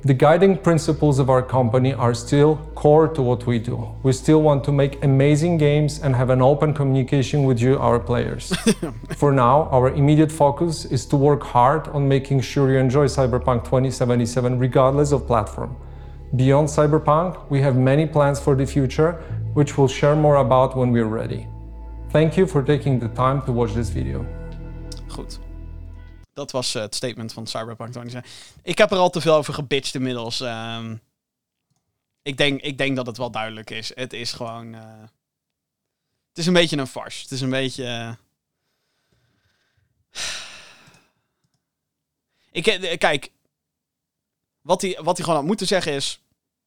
The guiding principles of our company are still core to what we do. We still want to make amazing games and have an open communication with you, our players. For now, our immediate focus is to work hard on making sure you enjoy Cyberpunk 2077 regardless of platform. Beyond Cyberpunk, we have many plans for the future, which we'll share more about when we're ready. Thank you for taking the time to watch this video. Goed. Dat was eh, het statement van Cyberpunk 2077. Ik heb er al te veel over gebitcht inmiddels. Ehm, ik, denk, ik denk dat het wel duidelijk is. Het is gewoon... eh, het is een beetje een farce. Het is een beetje... eh, Ik, kijk, wat hij, wat gewoon had moeten zeggen is...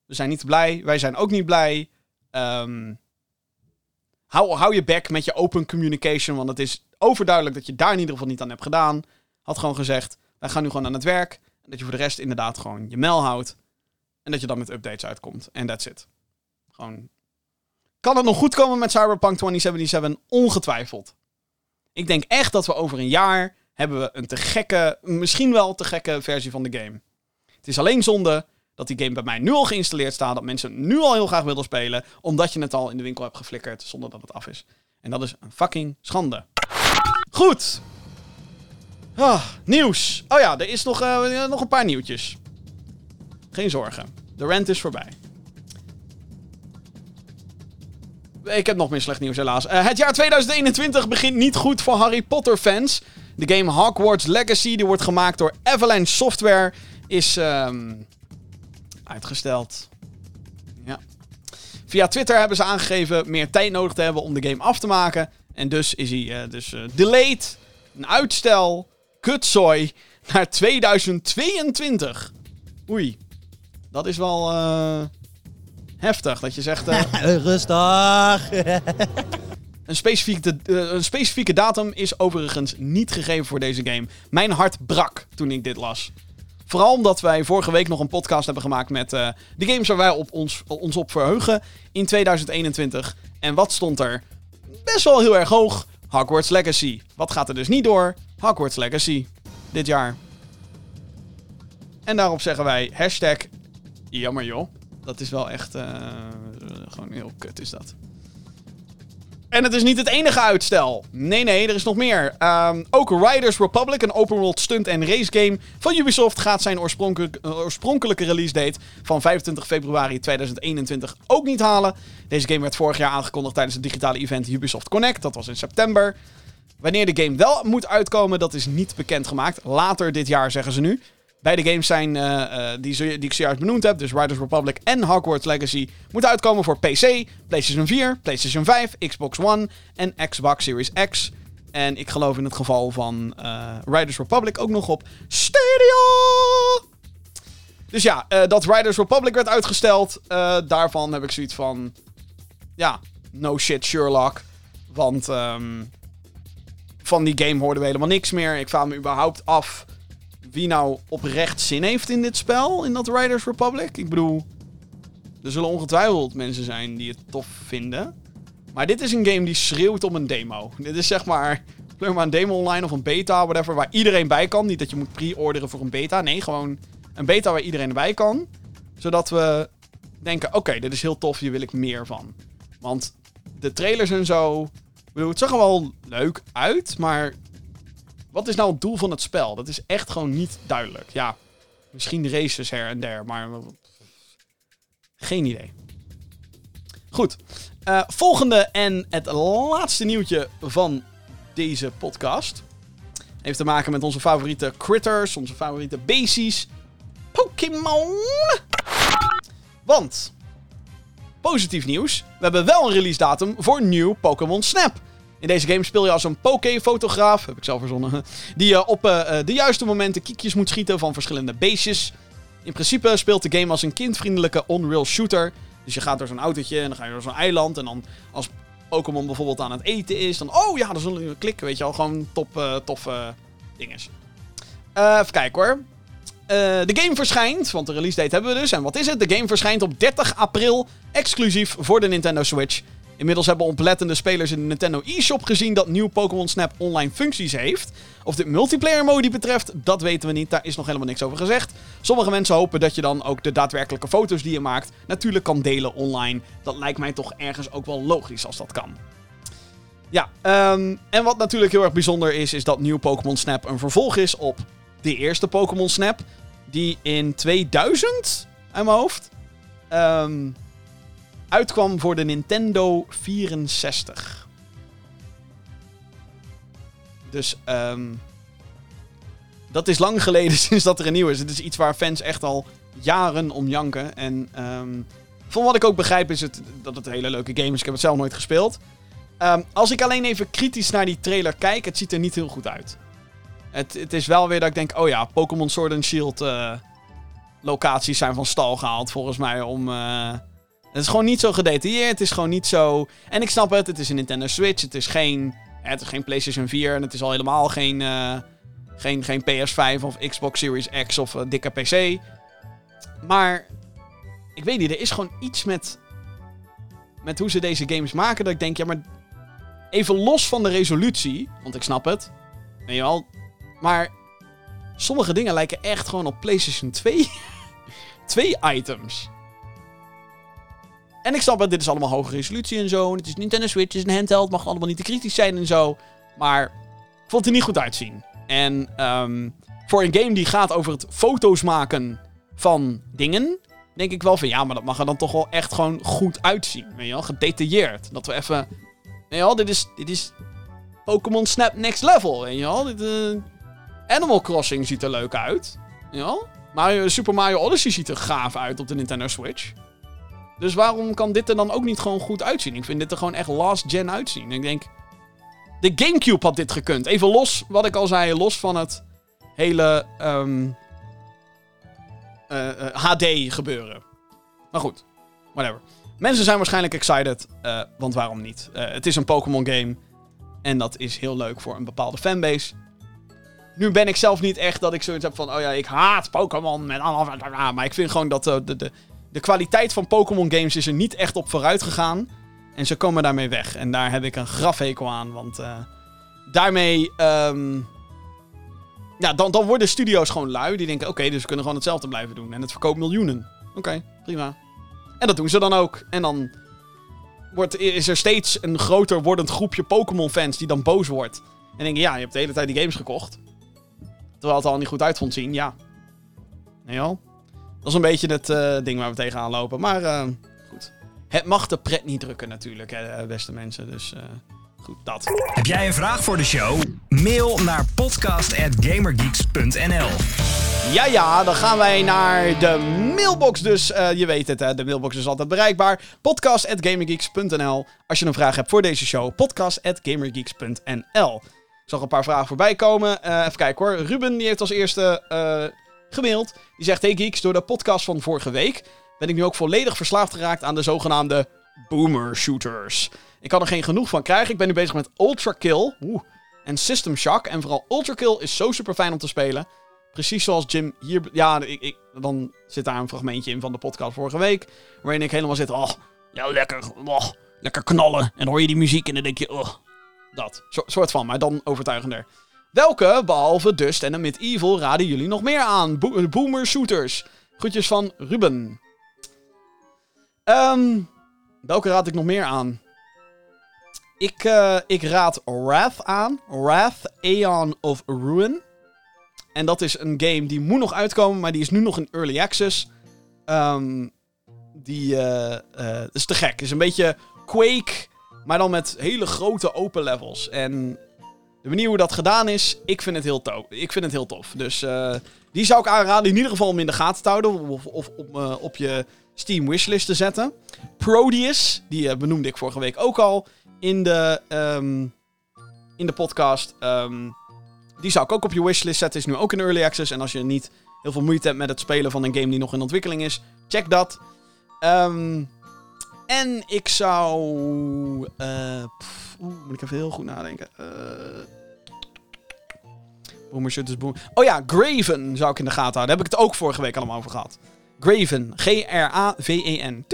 We zijn niet blij, wij zijn ook niet blij. Ehm, hou, hou je bek met je open communication, want het is overduidelijk dat je daar in ieder geval niet aan hebt gedaan. Had gewoon gezegd, wij gaan nu gewoon aan het werk. En dat je voor de rest inderdaad gewoon je mail houdt. En dat je dan met updates uitkomt. En that's it. Gewoon... Kan het nog goed komen met Cyberpunk 2077? Ongetwijfeld. Ik denk echt dat we over een jaar hebben we een te gekke, misschien wel te gekke versie van de game. Het is alleen zonde dat die game bij mij nu al geïnstalleerd staat. Dat mensen nu al heel graag willen spelen. Omdat je het al in de winkel hebt geflikkerd zonder dat het af is. En dat is een fucking schande. Goed. Ah, nieuws. Oh ja, er is nog, eh, nog een paar nieuwtjes. Geen zorgen. De rant is voorbij. Ik heb nog meer slecht nieuws helaas. Eh, het jaar 2021 begint niet goed voor Harry Potter fans. De game Hogwarts Legacy, die wordt gemaakt door Avalanche Software, is ehm, uitgesteld. Ja. Via Twitter hebben ze aangegeven meer tijd nodig te hebben om de game af te maken. En dus is hij eh, dus, delayed, een uitstel, kutzooi, naar 2022. Oei. Dat is wel eh, heftig, dat je zegt... eh, Rustig. Een specifieke, eh, een specifieke datum is overigens niet gegeven voor deze game. Mijn hart brak toen ik dit las. Vooral omdat wij vorige week nog een podcast hebben gemaakt met eh, de games waar wij op ons, ons op verheugen in 2021. En wat stond er? Best wel heel erg hoog. Hogwarts Legacy. Wat gaat er dus niet door? Hogwarts Legacy. Dit jaar. En daarop zeggen wij hashtag jammer joh. Dat is wel echt eh, gewoon heel kut is dat. En het is niet het enige uitstel. Nee, nee, er is nog meer. Ehm, ook Riders Republic, een open world stunt en race game van Ubisoft, gaat zijn eh, oorspronkelijke release date van 25 februari 2021 ook niet halen. Deze game werd vorig jaar aangekondigd tijdens het digitale event Ubisoft Connect. Dat was in september. Wanneer de game wel moet uitkomen, dat is niet bekendgemaakt. Later dit jaar, zeggen ze nu. Beide games zijn, eh, eh, die, die ik zojuist benoemd heb, dus Riders Republic en Hogwarts Legacy, moeten uitkomen voor PC, PlayStation 4, PlayStation 5, Xbox One en Xbox Series X. En ik geloof in het geval van eh, Riders Republic ook nog op Stadia. Dus ja, dat Riders Republic werd uitgesteld, daarvan heb ik zoiets van, ja, no shit Sherlock. Want ehm, van die game hoorden we helemaal niks meer. Ik vraag me überhaupt af wie nou oprecht zin heeft in dit spel, in dat Riders Republic. Ik bedoel, er zullen ongetwijfeld mensen zijn die het tof vinden. Maar dit is een game die schreeuwt om een demo. Dit is zeg maar, pleur maar een demo online of een beta, whatever, waar iedereen bij kan. Niet dat je moet pre-orderen voor een beta. Nee, gewoon een beta waar iedereen erbij kan. Zodat we denken, oké, dit is heel tof, hier wil ik meer van. Want de trailers en zo... Ik bedoel, het zag er wel leuk uit, maar wat is nou het doel van het spel? Dat is echt gewoon niet duidelijk. Ja, misschien races her en der, maar geen idee. Goed. Eh, volgende en het laatste nieuwtje van deze podcast heeft te maken met onze favoriete critters, onze favoriete beesties. Pokémon! Want, positief nieuws, we hebben wel een release datum voor nieuw Pokémon Snap. In deze game speel je als een Poké-fotograaf, heb ik zelf verzonnen, die eh, op eh, eh, de juiste momenten kiekjes moet schieten van verschillende beestjes. In principe speelt de game als een kindvriendelijke on-rail shooter. Dus je gaat door zo'n autootje en dan ga je door zo'n eiland. En dan als Pokémon bijvoorbeeld aan het eten is, dan oh ja, dan zullen we klikken, weet je wel. Gewoon top, toffe dinges. Even kijken hoor. De game verschijnt, want de release date hebben we dus. En wat is het? De game verschijnt op 30 april, exclusief voor de Nintendo Switch. Inmiddels hebben oplettende spelers in de Nintendo eShop gezien dat nieuw Pokémon Snap online functies heeft. Of dit multiplayer mode betreft, dat weten we niet. Daar is nog helemaal niks over gezegd. Sommige mensen hopen dat je dan ook de daadwerkelijke foto's die je maakt natuurlijk kan delen online. Dat lijkt mij toch ergens ook wel logisch als dat kan. Ja, ehm, en wat natuurlijk heel erg bijzonder is, is dat nieuw Pokémon Snap een vervolg is op de eerste Pokémon Snap. Die in 2000, uit mijn hoofd, ehm, uitkwam voor de Nintendo 64. Dus ehm, dat is lang geleden sinds dat er een nieuw is. Het is iets waar fans echt al jaren om janken. En ehm, van wat ik ook begrijp is het, dat het een hele leuke game is. Ik heb het zelf nooit gespeeld. Ehm, als ik alleen even kritisch naar die trailer kijk, het ziet er niet heel goed uit. Het, het is wel weer dat ik denk, oh ja, Pokémon Sword and Shield eh, locaties zijn van stal gehaald volgens mij om... eh, het is gewoon niet zo gedetailleerd, het is gewoon niet zo... En ik snap het, het is een Nintendo Switch, het is geen, het is geen PlayStation 4 en het is al helemaal geen, eh, geen, geen PS5 of Xbox Series X of eh, dikke PC. Maar ik weet niet, er is gewoon iets met, met hoe ze deze games maken dat ik denk, ja maar even los van de resolutie, want ik snap het, weet je wel, maar sommige dingen lijken echt gewoon op PlayStation 2, 2 items. En ik snap het, dit is allemaal hoge resolutie en zo. en Het is Nintendo Switch, het is een handheld, mag allemaal niet te kritisch zijn en zo. Maar ik vond het er niet goed uitzien. En ehm, voor een game die gaat over het foto's maken van dingen, denk ik wel van ja, maar dat mag er dan toch wel echt gewoon goed uitzien. Weet je wel, gedetailleerd. Dat we even. Je wel, dit is, dit is Pokémon Snap Next Level. Weet je wel, dit, eh, Animal Crossing ziet er leuk uit. Weet je wel? Super Mario Odyssey ziet er gaaf uit op de Nintendo Switch. Dus waarom kan dit er dan ook niet gewoon goed uitzien? Ik vind dit er gewoon echt last gen uitzien. Ik denk, de Gamecube had dit gekund. Even los, wat ik al zei, los van het hele ehm, eh, eh, HD gebeuren. Maar goed, whatever. Mensen zijn waarschijnlijk excited, eh, want waarom niet? Het is een Pokémon game en dat is heel leuk voor een bepaalde fanbase. Nu ben ik zelf niet echt dat ik zoiets heb van, oh ja, ik haat Pokémon allemaal... Maar ik vind gewoon dat de, de, de, kwaliteit van Pokémon games is er niet echt op vooruit gegaan. En ze komen daarmee weg. En daar heb ik een grafhekel aan, want eh, daarmee... ehm, ja, dan, dan worden studio's gewoon lui. Die denken, oké, dus we kunnen gewoon hetzelfde blijven doen. En het verkoopt miljoenen. Oké, prima. En dat doen ze dan ook. En dan wordt, is er steeds een groter wordend groepje Pokémon-fans die dan boos wordt. En denken, ja, je hebt de hele tijd die games gekocht. Terwijl het al niet goed uit vond zien, ja. Nee joh. Dat is een beetje het eh, ding waar we tegenaan lopen. Maar eh, goed. Het mag de pret niet drukken natuurlijk, hè, beste mensen. Dus eh, goed, dat. Heb jij een vraag voor de show? Mail naar podcast.gamergeeks.nl Ja, ja, dan gaan wij naar de mailbox. Dus eh, je weet het, hè, de mailbox is altijd bereikbaar. Podcast.gamergeeks.nl Als je een vraag hebt voor deze show, podcast.gamergeeks.nl Ik zag een paar vragen voorbij komen. Eh, even kijken hoor. Ruben die heeft als eerste eh, gemaild. Die zegt, hey geeks, door de podcast van vorige week ben ik nu ook volledig verslaafd geraakt aan de zogenaamde boomer shooters. Ik kan er geen genoeg van krijgen. Ik ben nu bezig met Ultra Kill oeh, en System Shock. En vooral Ultra Kill is zo super fijn om te spelen. Precies zoals Jim hier... Ja, ik, ik, dan zit daar een fragmentje in van de podcast vorige week. Waarin ik helemaal zit... Oh, ja, lekker. Oh, lekker knallen. En dan hoor je die muziek en dan denk je... Oh, dat. Soort van, maar dan overtuigender. Welke, behalve Dust en Amid Evil, raden jullie nog meer aan? Bo- boomer shooters. Groetjes van Ruben. Ehm, welke raad ik nog meer aan? Ik, eh, ik raad Wrath aan. Wrath, Aeon of Ruin. En dat is een game die moet nog uitkomen, maar die is nu nog in early access. Ehm, die eh, eh, is te gek. is een beetje Quake, maar dan met hele grote open levels. En de hoe dat gedaan is, ik vind het heel, tof. ik vind het heel tof. Dus eh, die zou ik aanraden in ieder geval om in de gaten te houden. Of, of op, eh, je Steam wishlist te zetten. Proteus, die eh, benoemde ik vorige week ook al in de, ehm, in de podcast. Ehm, die zou ik ook op je wishlist zetten. Is nu ook in early access. En als je niet heel veel moeite hebt met het spelen van een game die nog in ontwikkeling is, check dat. Ehm, en ik zou. oeh, moet ik even heel goed nadenken. Eh, Oh ja, Graven zou ik in de gaten houden. Daar heb ik het ook vorige week allemaal over gehad. Graven. G-R-A-V-E-N.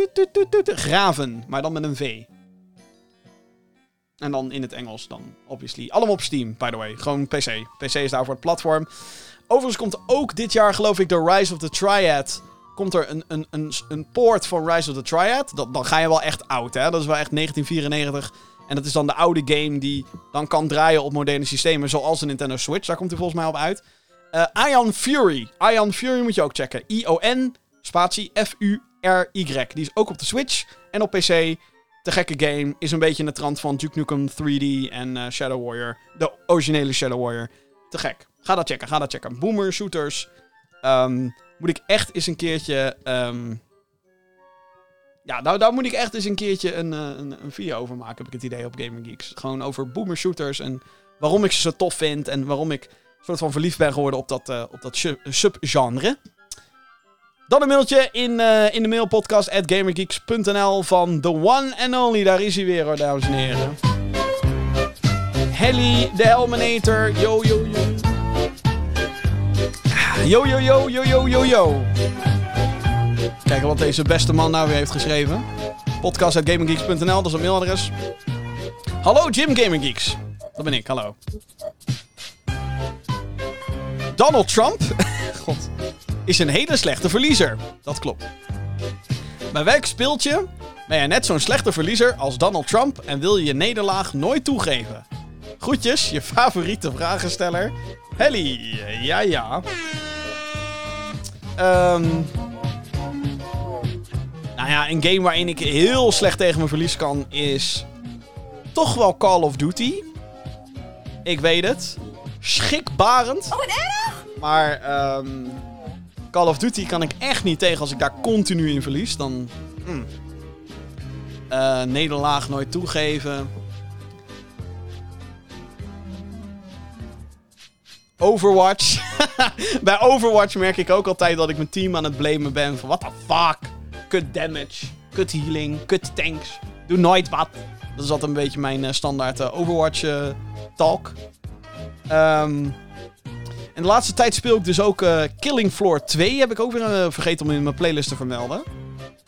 Graven. Maar dan met een V. En dan in het Engels dan, obviously. Allemaal op Steam, by the way. Gewoon PC. PC is daarvoor het platform. Overigens komt ook dit jaar, geloof ik, de Rise of the Triad. Komt er een, een, een, een poort van Rise of the Triad. Dat, dan ga je wel echt oud, hè. Dat is wel echt 1994. En dat is dan de oude game die dan kan draaien op moderne systemen. Zoals de Nintendo Switch. Daar komt hij volgens mij op uit. Eh Ion Fury. Ion Fury moet je ook checken. I-O-N, spatie, F-U-R-Y. Die is ook op de Switch en op PC. Te gekke game. Is een beetje in de trant van Duke Nukem 3D en eh, Shadow Warrior. De originele Shadow Warrior. Te gek. Ga dat checken, ga dat checken. Boomer Shooters. Ehm, moet ik echt eens een keertje... ehm, ja, nou, daar moet ik echt eens een keertje een, eh, een, een video over maken, heb ik het idee, op Gamer Geeks. Gewoon over boomer shooters en waarom ik ze zo tof vind en waarom ik soort van verliefd ben geworden op dat, eh, op dat sub- subgenre. Dan een mailtje in, eh, in de mailpodcast at gamergeeks.nl van the one and only. Daar is hij weer hoor, dames en heren. Helly, de Helminator. Yo, yo, yo. Yo, yo, yo, yo, yo, yo, yo. Kijken wat deze beste man nou weer heeft geschreven. Podcast.gaminggeeks.nl, dat is het mailadres. Hallo Jim Gaming Geeks. Dat ben ik, hallo. Donald Trump God, is een hele slechte verliezer. Dat klopt. Bij welk speeltje ben je net zo'n slechte verliezer als Donald Trump en wil je je nederlaag nooit toegeven? Groetjes, je favoriete vragensteller, Helly. Ja, ja. Ehm... Nou ja, een game waarin ik heel slecht tegen mijn verlies kan is toch wel Call of Duty. Ik weet het. Schrikbarend. Oh, wat erg! Maar ehm, Call of Duty kan ik echt niet tegen als ik daar continu in verlies. Dan. Eh, nederlaag nooit toegeven. Overwatch. Bij Overwatch merk ik ook altijd dat ik mijn team aan het blamen ben. Van what the fuck? Kut damage. Kut healing. Kut tanks. Doe nooit wat. Dat is altijd een beetje mijn eh, standaard eh, Overwatch eh, talk. Ehm, en de laatste tijd speel ik dus ook Killing Floor 2. Heb ik ook weer vergeten om in mijn playlist te vermelden.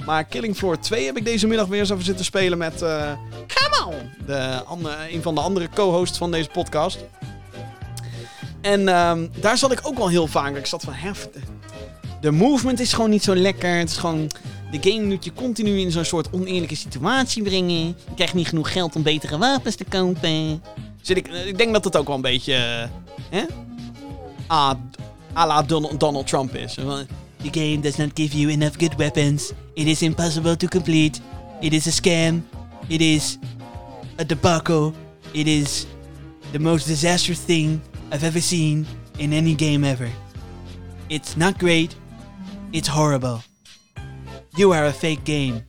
Maar Killing Floor 2 heb ik deze middag weer eens even zitten spelen met eh Kamal. De een van de andere co-hosts van deze podcast. En ehm, daar zat ik ook wel heel vaak. Ik zat van, hè, de, movement is gewoon niet zo lekker. Het is gewoon, de game moet je continu in zo'n soort oneerlijke situatie brengen. Je krijgt niet genoeg geld om betere wapens te kopen. Zit ik, ik denk dat dat ook wel een beetje, eh, hè? Ah, à la Donald, Donald Trump is. The game does not give you enough good weapons. It is impossible to complete. It is a scam. It is a debacle. It is the most disastrous thing I've ever seen in any game ever. It's not great. It's horrible. You are a fake game.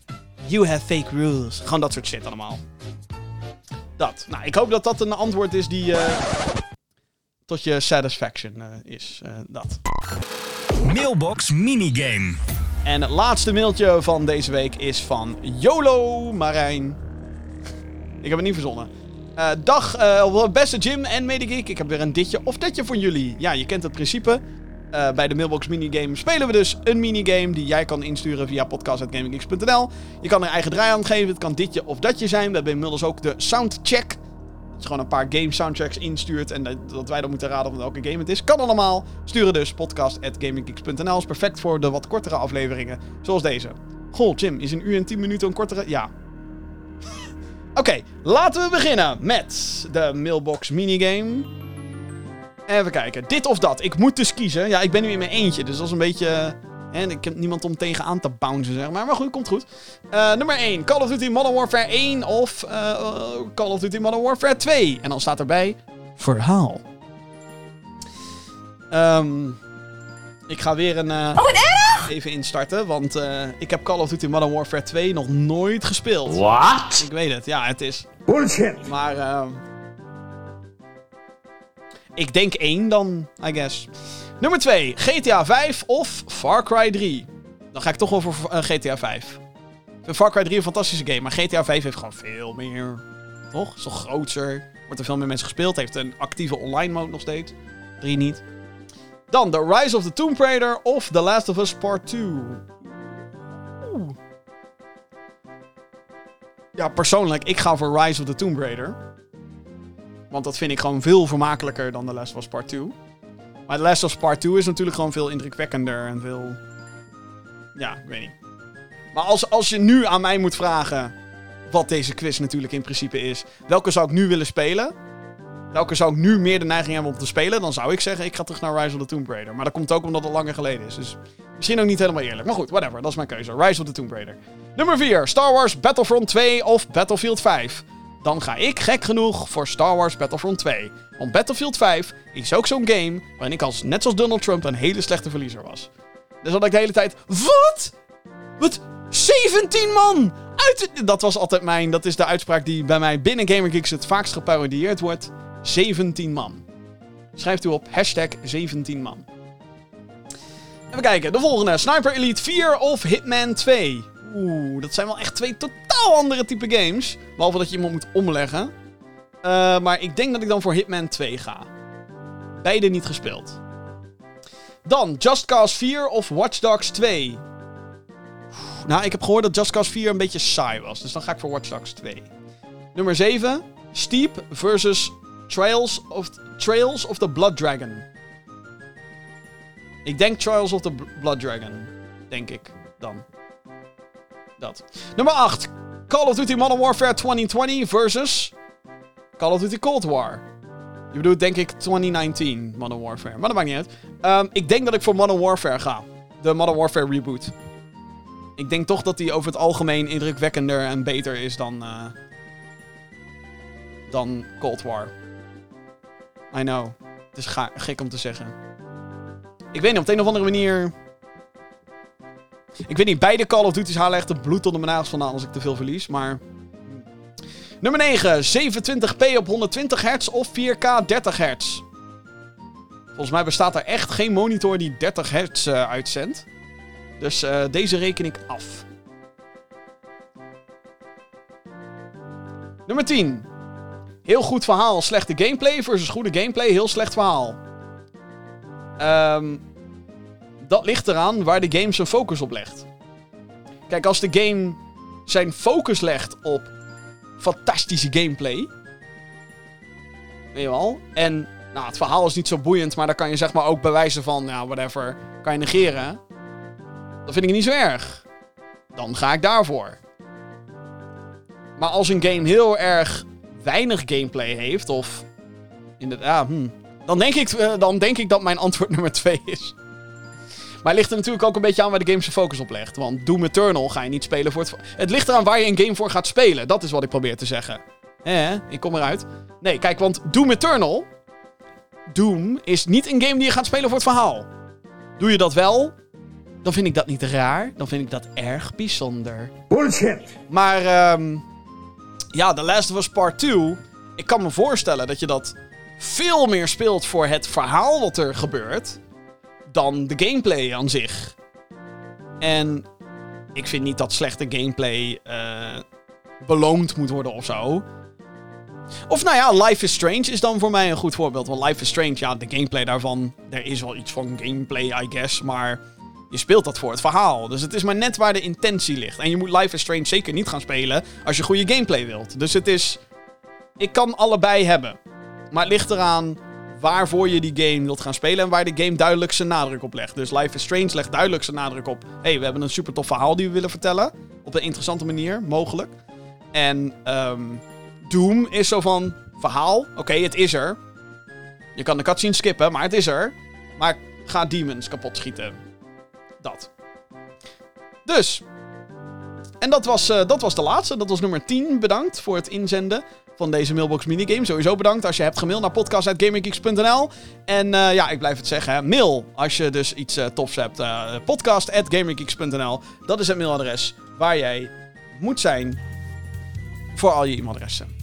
You have fake rules. Gewoon dat soort shit allemaal. Dat. Nou, ik hoop dat dat een antwoord is die eh, tot je satisfaction eh, is. Eh, dat. Mailbox minigame. En het laatste mailtje van deze week is van YOLO Marijn. Ik heb het niet verzonnen. Eh, dag, eh, beste Jim en Medegeek. Ik heb weer een ditje of datje voor jullie. Ja, je kent het principe. Eh, bij de Mailbox minigame spelen we dus een minigame die jij kan insturen via podcast.gaminggeeks.nl. Je kan er eigen draai aan geven. Het kan ditje of datje zijn. We hebben inmiddels ook de soundcheck. Dat je gewoon een paar game soundtracks instuurt en dat, dat wij dan moeten raden van welke game het is. Kan allemaal. Sturen dus podcast.gaminggeeks.nl. Is perfect voor de wat kortere afleveringen, zoals deze. Goh, Jim, is een uur en 10 minuten een kortere? Ja. Oké, laten we beginnen met de mailbox minigame. Even kijken, dit of dat. Ik moet dus kiezen. Ja, ik ben nu in mijn eentje, dus dat is een beetje... En ik heb niemand om tegenaan te bouncen, zeg maar. Maar goed, komt goed. Eh, nummer 1. Call of Duty Modern Warfare 1 of eh, eh, Call of Duty Modern Warfare 2. En dan staat erbij... Verhaal. Ehm, ik ga weer een... eh, Even instarten, want eh, ik heb Call of Duty Modern Warfare 2 nog nooit gespeeld. What? Ik weet het, ja, het is... Bullshit. Maar... ik denk één dan, I guess. Nummer 2. GTA 5 of Far Cry 3. Dan ga ik toch wel voor eh, GTA 5. Ik vind Far Cry 3 een fantastische game, maar GTA 5 heeft gewoon veel meer. Toch? Is toch groter? Wordt er veel meer mensen gespeeld. Heeft een actieve online mode nog steeds. 3 niet. Dan The Rise of the Tomb Raider of The Last of Us Part 2. Oeh. Ja, persoonlijk, ik ga voor Rise of the Tomb Raider. Want dat vind ik gewoon veel vermakelijker dan The Last of Us Part 2. Maar The Last of Us Part 2 is natuurlijk gewoon veel indrukwekkender en veel... Ja, ik weet niet. Maar als, als je nu aan mij moet vragen wat deze quiz natuurlijk in principe is. Welke zou ik nu willen spelen? Welke zou ik nu meer de neiging hebben om te spelen? Dan zou ik zeggen, ik ga terug naar Rise of the Tomb Raider. Maar dat komt ook omdat het langer geleden is. Dus misschien ook niet helemaal eerlijk. Maar goed, whatever. Dat is mijn keuze. Rise of the Tomb Raider. Nummer 4. Star Wars Battlefront 2 of Battlefield 5. Dan ga ik gek genoeg voor Star Wars Battlefront 2. Want Battlefield 5 is ook zo'n game waarin ik als, net zoals Donald Trump een hele slechte verliezer was. Dus had ik de hele tijd... Wat? Wat? 17 man! Uit Dat was altijd mijn... Dat is de uitspraak die bij mij binnen Gamer Geeks het vaakst geparodieerd wordt. 17 man. Schrijft u op hashtag 17 man. Even kijken, de volgende. Sniper Elite 4 of Hitman 2. Oeh, dat zijn wel echt twee totaal andere type games. Behalve dat je iemand moet omleggen. Eh, maar ik denk dat ik dan voor Hitman 2 ga. Beide niet gespeeld. Dan Just Cause 4 of Watch Dogs 2. Oeh, Nou, ik heb gehoord dat Just Cause 4 een beetje saai was. Dus dan ga ik voor Watch Dogs 2. Nummer 7. Steep versus Trails of, Trails of the Blood Dragon. Ik denk Trials of the Blood Dragon. Denk ik dan. Dat. Nummer 8. Call of Duty Modern Warfare 2020 versus Call of Duty Cold War. Je bedoelt denk ik 2019 Modern Warfare. Maar dat maakt niet uit. Ehm, ik denk dat ik voor Modern Warfare ga. De Modern Warfare reboot. Ik denk toch dat die over het algemeen indrukwekkender en beter is dan... eh, dan Cold War. I know. Het is gek om te zeggen. Ik weet niet, op de een of andere manier... Ik weet niet, beide Call of Duty's halen echt het bloed onder mijn nagels vandaan als ik te veel verlies, maar... Nummer 9, 27p op 120 hertz of 4K 30 hertz. Volgens mij bestaat er echt geen monitor die 30 hertz eh, uitzendt. Dus eh, deze reken ik af. Nummer 10. Heel goed verhaal, slechte gameplay versus goede gameplay, heel slecht verhaal. Ehm, dat ligt eraan waar de game zijn focus op legt. Kijk, als de game zijn focus legt op fantastische gameplay. Weet je wel? En nou, het verhaal is niet zo boeiend, maar daar kan je zeg maar ook bewijzen van, ja, whatever, kan je negeren. Dan vind ik niet zo erg. Dan ga ik daarvoor. Maar als een game heel erg weinig gameplay heeft, of inderdaad, hm, dan, denk ik, eh, dan denk ik dat mijn antwoord nummer 2 is. Maar het ligt er natuurlijk ook een beetje aan waar de game zijn focus op legt. Want Doom Eternal ga je niet spelen voor het... Het ligt eraan waar je een game voor gaat spelen. Dat is wat ik probeer te zeggen. Eh, ik kom eruit. Nee, kijk, want Doom Eternal... Doom is niet een game die je gaat spelen voor het verhaal. Doe je dat wel, dan vind ik dat niet raar. Dan vind ik dat erg bijzonder. Bullshit. Maar ehm, ja, The Last of Us Part 2. Ik kan me voorstellen dat je dat veel meer speelt voor het verhaal wat er gebeurt. Dan de gameplay aan zich. En ik vind niet dat slechte gameplay eh, beloond moet worden of zo. Of nou ja, Life is Strange is dan voor mij een goed voorbeeld. Want Life is Strange, ja, de gameplay daarvan. Er is wel iets van gameplay, I guess. Maar je speelt dat voor het verhaal. Dus het is maar net waar de intentie ligt. En je moet Life is Strange zeker niet gaan spelen als je goede gameplay wilt. Dus het is. Ik kan allebei hebben. Maar het ligt eraan waarvoor je die game wilt gaan spelen en waar de game duidelijk zijn nadruk op legt. Dus Life is Strange legt duidelijk zijn nadruk op. hey, we hebben een super tof verhaal die we willen vertellen. Op een interessante manier, mogelijk. En ehm, Doom is zo van verhaal. Oké, het is er. Je kan de cutscene skippen, maar het is er. Maar ga demons kapot schieten. Dat. Dus. En dat was, eh, dat was de laatste. Dat was nummer 10. Bedankt voor het inzenden van deze mailbox minigame. Sowieso bedankt als je hebt gemaild naar podcast.gaminggeeks.nl. En eh, ja, ik blijf het zeggen. hè. Mail als je dus iets eh, tofs hebt. eh podcast.gaminggeeks.nl. Dat is het mailadres waar jij moet zijn voor al je e-mailadressen.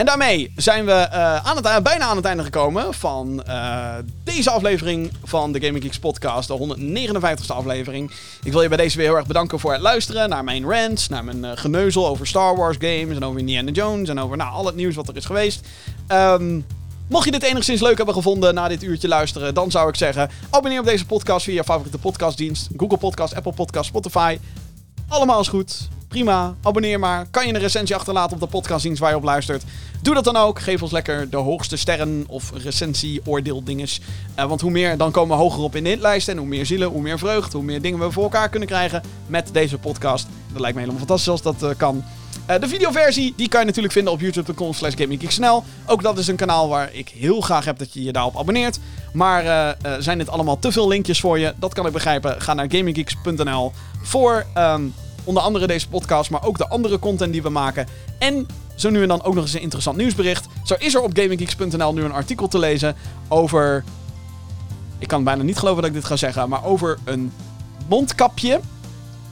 En daarmee zijn we eh, aan het, bijna aan het einde gekomen van eh, deze aflevering van de Gaming Geeks podcast, de 159ste aflevering. Ik wil je bij deze weer heel erg bedanken voor het luisteren naar mijn rants, naar mijn eh, geneuzel over Star Wars games en over Indiana Jones en over nou, al het nieuws wat er is geweest. Ehm, Mocht je dit enigszins leuk hebben gevonden na dit uurtje luisteren, dan zou ik zeggen: abonneer op deze podcast via je favoriete podcastdienst: Google Podcast, Apple Podcast, Spotify. Allemaal is goed. Prima. Abonneer maar. Kan je een recensie achterlaten op de podcastdienst waar je op luistert? Doe dat dan ook. Geef ons lekker de hoogste sterren of recensie, oordeel dinges. Eh, want hoe meer, dan komen we hoger op in de hitlijst. En hoe meer zielen, hoe meer vreugd, hoe meer dingen we voor elkaar kunnen krijgen met deze podcast. Dat lijkt me helemaal fantastisch als dat eh, kan. Eh, de videoversie, die kan je natuurlijk vinden op youtube.com slash gaminggeeksnel. Ook dat is een kanaal waar ik heel graag heb dat je je daarop abonneert. Maar zijn dit allemaal te veel linkjes voor je? Dat kan ik begrijpen. Ga naar gaminggeeks.nl voor ehm, onder andere deze podcast, maar ook de andere content die we maken. En zo nu en dan ook nog eens een interessant nieuwsbericht. Zo is er op gaminggeeks.nl nu een artikel te lezen over... Ik kan bijna niet geloven dat ik dit ga zeggen, maar over een mondkapje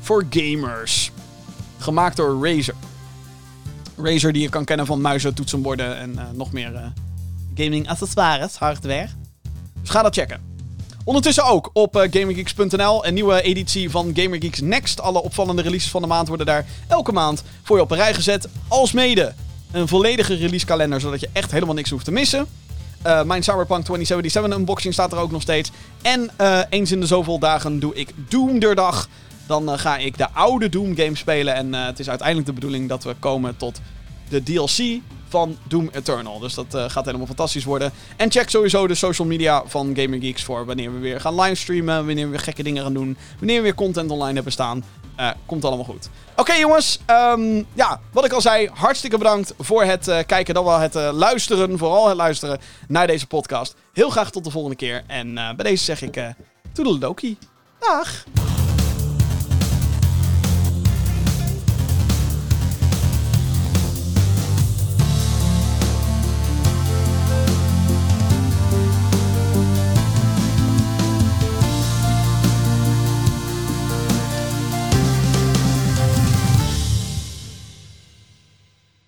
voor gamers. Gemaakt door Razer. Razer die je kan kennen van muizen, toetsenborden en eh, nog meer eh, gaming accessoires, hardware. Dus ga dat checken. Ondertussen ook op eh, GamerGeeks.nl een nieuwe editie van GamerGeeks Next. Alle opvallende releases van de maand worden daar elke maand voor je op een rij gezet. Alsmede een volledige releasekalender, zodat je echt helemaal niks hoeft te missen. Eh, mijn Cyberpunk 2077 unboxing staat er ook nog steeds. En eh, eens in de zoveel dagen doe ik Doomderdag. Dan ga ik de oude Doom game spelen. En het is uiteindelijk de bedoeling dat we komen tot de DLC van Doom Eternal. Dus dat eh, gaat helemaal fantastisch worden. En check sowieso de social media van Gamer Geeks voor wanneer we weer gaan livestreamen. Wanneer we weer gekke dingen gaan doen. Wanneer we weer content online hebben staan. Eh, komt allemaal goed. Oké jongens, ehm, ja, wat ik al zei, hartstikke bedankt voor het eh, kijken, dan wel het luisteren, vooral het luisteren naar deze podcast. Heel graag tot de volgende keer en bij deze zeg ik uh, toedeledokie. Dag!